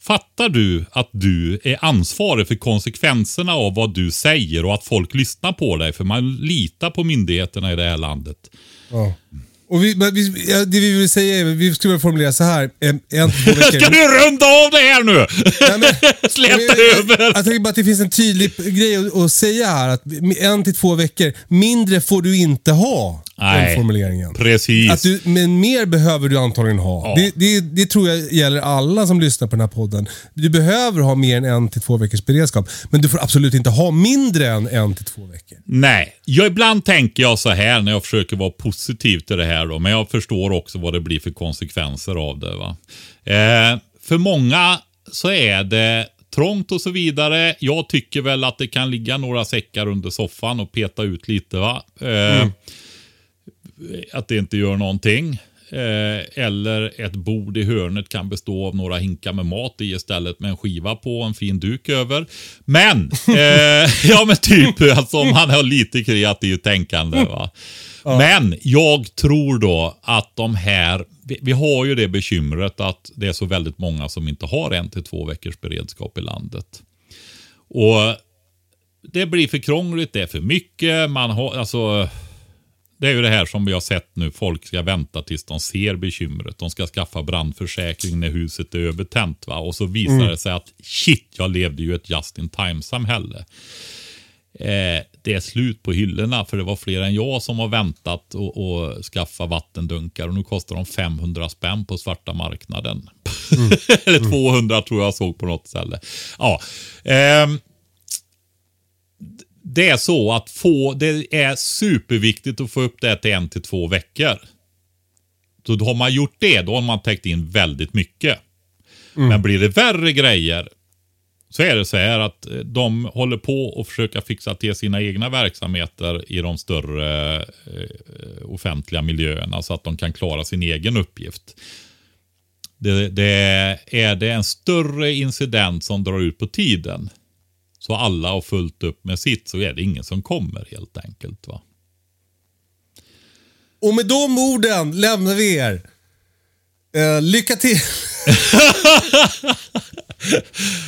Fattar du att du är ansvarig för konsekvenserna av vad du säger och att folk lyssnar på dig? För man litar på myndigheterna i det här landet.
Ja. Och vi, vi, ja, det vi vill säga är, vi skulle vilja formulera så här. En, en, två veckor.
Ska du runda av det här nu?
Men- [laughs]
Släta
jag, jag,
över.
jag tänker bara att det finns en tydlig grej att, att säga här. Att en till två veckor, mindre får du inte ha.
Nej,
Den formuleringen.
Precis.
Att du, men mer behöver du antagligen ha.
Ja.
Det, det, det tror jag gäller alla som lyssnar på den här podden. Du behöver ha mer än en till två veckors beredskap. Men du får absolut inte ha mindre än en till två veckor.
Nej, jag, ibland tänker jag så här när jag försöker vara positiv till det här. Då, men jag förstår också vad det blir för konsekvenser av det. Va? Eh, för många så är det trångt och så vidare. Jag tycker väl att det kan ligga några säckar under soffan och peta ut lite. va. Eh, Att det inte gör någonting. Eh, eller ett bord i hörnet kan bestå av några hinkar med mat i istället med en skiva på och en fin duk över. Men, eh, [laughs] ja men typ alltså om man har lite kreativt tänkande. Va? Men jag tror då att de här, vi, vi har ju det bekymret att det är så väldigt många som inte har en till två veckors beredskap i landet. Och det blir för krångligt, det är för mycket, man har, alltså det är ju det här som vi har sett nu. Folk ska vänta tills de ser bekymret. De ska skaffa brandförsäkring när huset är övertänt. Va? Och så visar det sig att shit, jag levde ju ett just in time-samhälle. Eh, det är slut på hyllorna för det var fler än jag som har väntat och, och skaffa vattendunkar och nu kostar de 500 spänn på svarta marknaden. [laughs] Eller 200 tror jag såg på något ställe. Ja, ehm, det är så att få, det är superviktigt att få upp det till en till två veckor. Så då har man gjort det, då har man täckt in väldigt mycket. Men blir det värre grejer så är det så här att eh, de håller på och försöka fixa till sina egna verksamheter i de större eh, offentliga miljöerna så att de kan klara sin egen uppgift. Det, det är det en större incident som drar ut på tiden så alla har fullt upp med sitt så är det ingen som kommer helt enkelt. va.
Och med de orden lämnar vi er. Eh, lycka till! [laughs]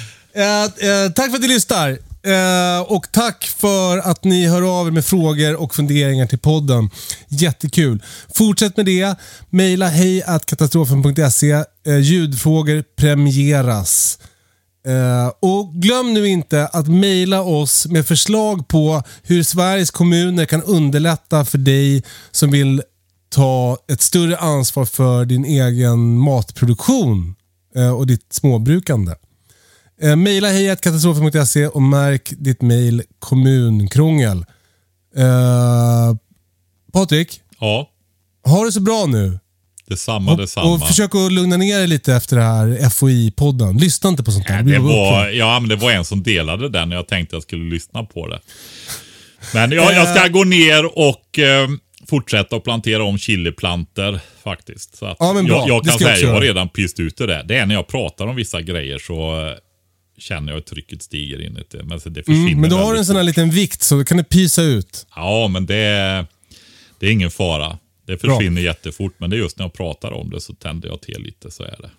[laughs] Eh, eh, tack för att ni lyssnar. Eh, och tack för att ni hör av er med frågor och funderingar till podden. Jättekul. Fortsätt med det. Maila hej katastrofen.se. Eh, ljudfrågor premieras. Eh, och glöm nu inte att mejla oss med förslag på hur Sveriges kommuner kan underlätta för dig som vill ta ett större ansvar för din egen matproduktion eh, och ditt småbrukande. Eh, Mejla hejkatastrofen.se och märk ditt mejl kommunkrångel. Eh, Patrik,
Ja,
ha det så bra nu.
detsamma,
Och,
detsamma.
och försök att lugna ner dig lite efter det här FOI-podden. Lyssna inte på sånt där.
Det, var, ja, men det var en som delade den och jag tänkte jag skulle lyssna på det. Men jag, jag ska gå ner och eh, fortsätta att plantera om chiliplanter faktiskt. Så att
Ja, men bra.
Jag, jag kan säga
också
jag har redan pyst ut det. Det är när jag pratar om vissa grejer så eh, känner jag att trycket stiger inuti. Men så det försvinner
Mm, men du har
väldigt
en sån här liten vikt så kan du pysa ut.
Ja, men det, det är ingen fara. Det försvinner jättefort, men det är just när jag pratar om det så tänder jag till lite, så är det.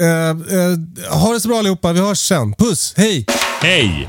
Eh, eh, ha det så bra allihopa. Vi hörs sen. Puss, hej!
Hej!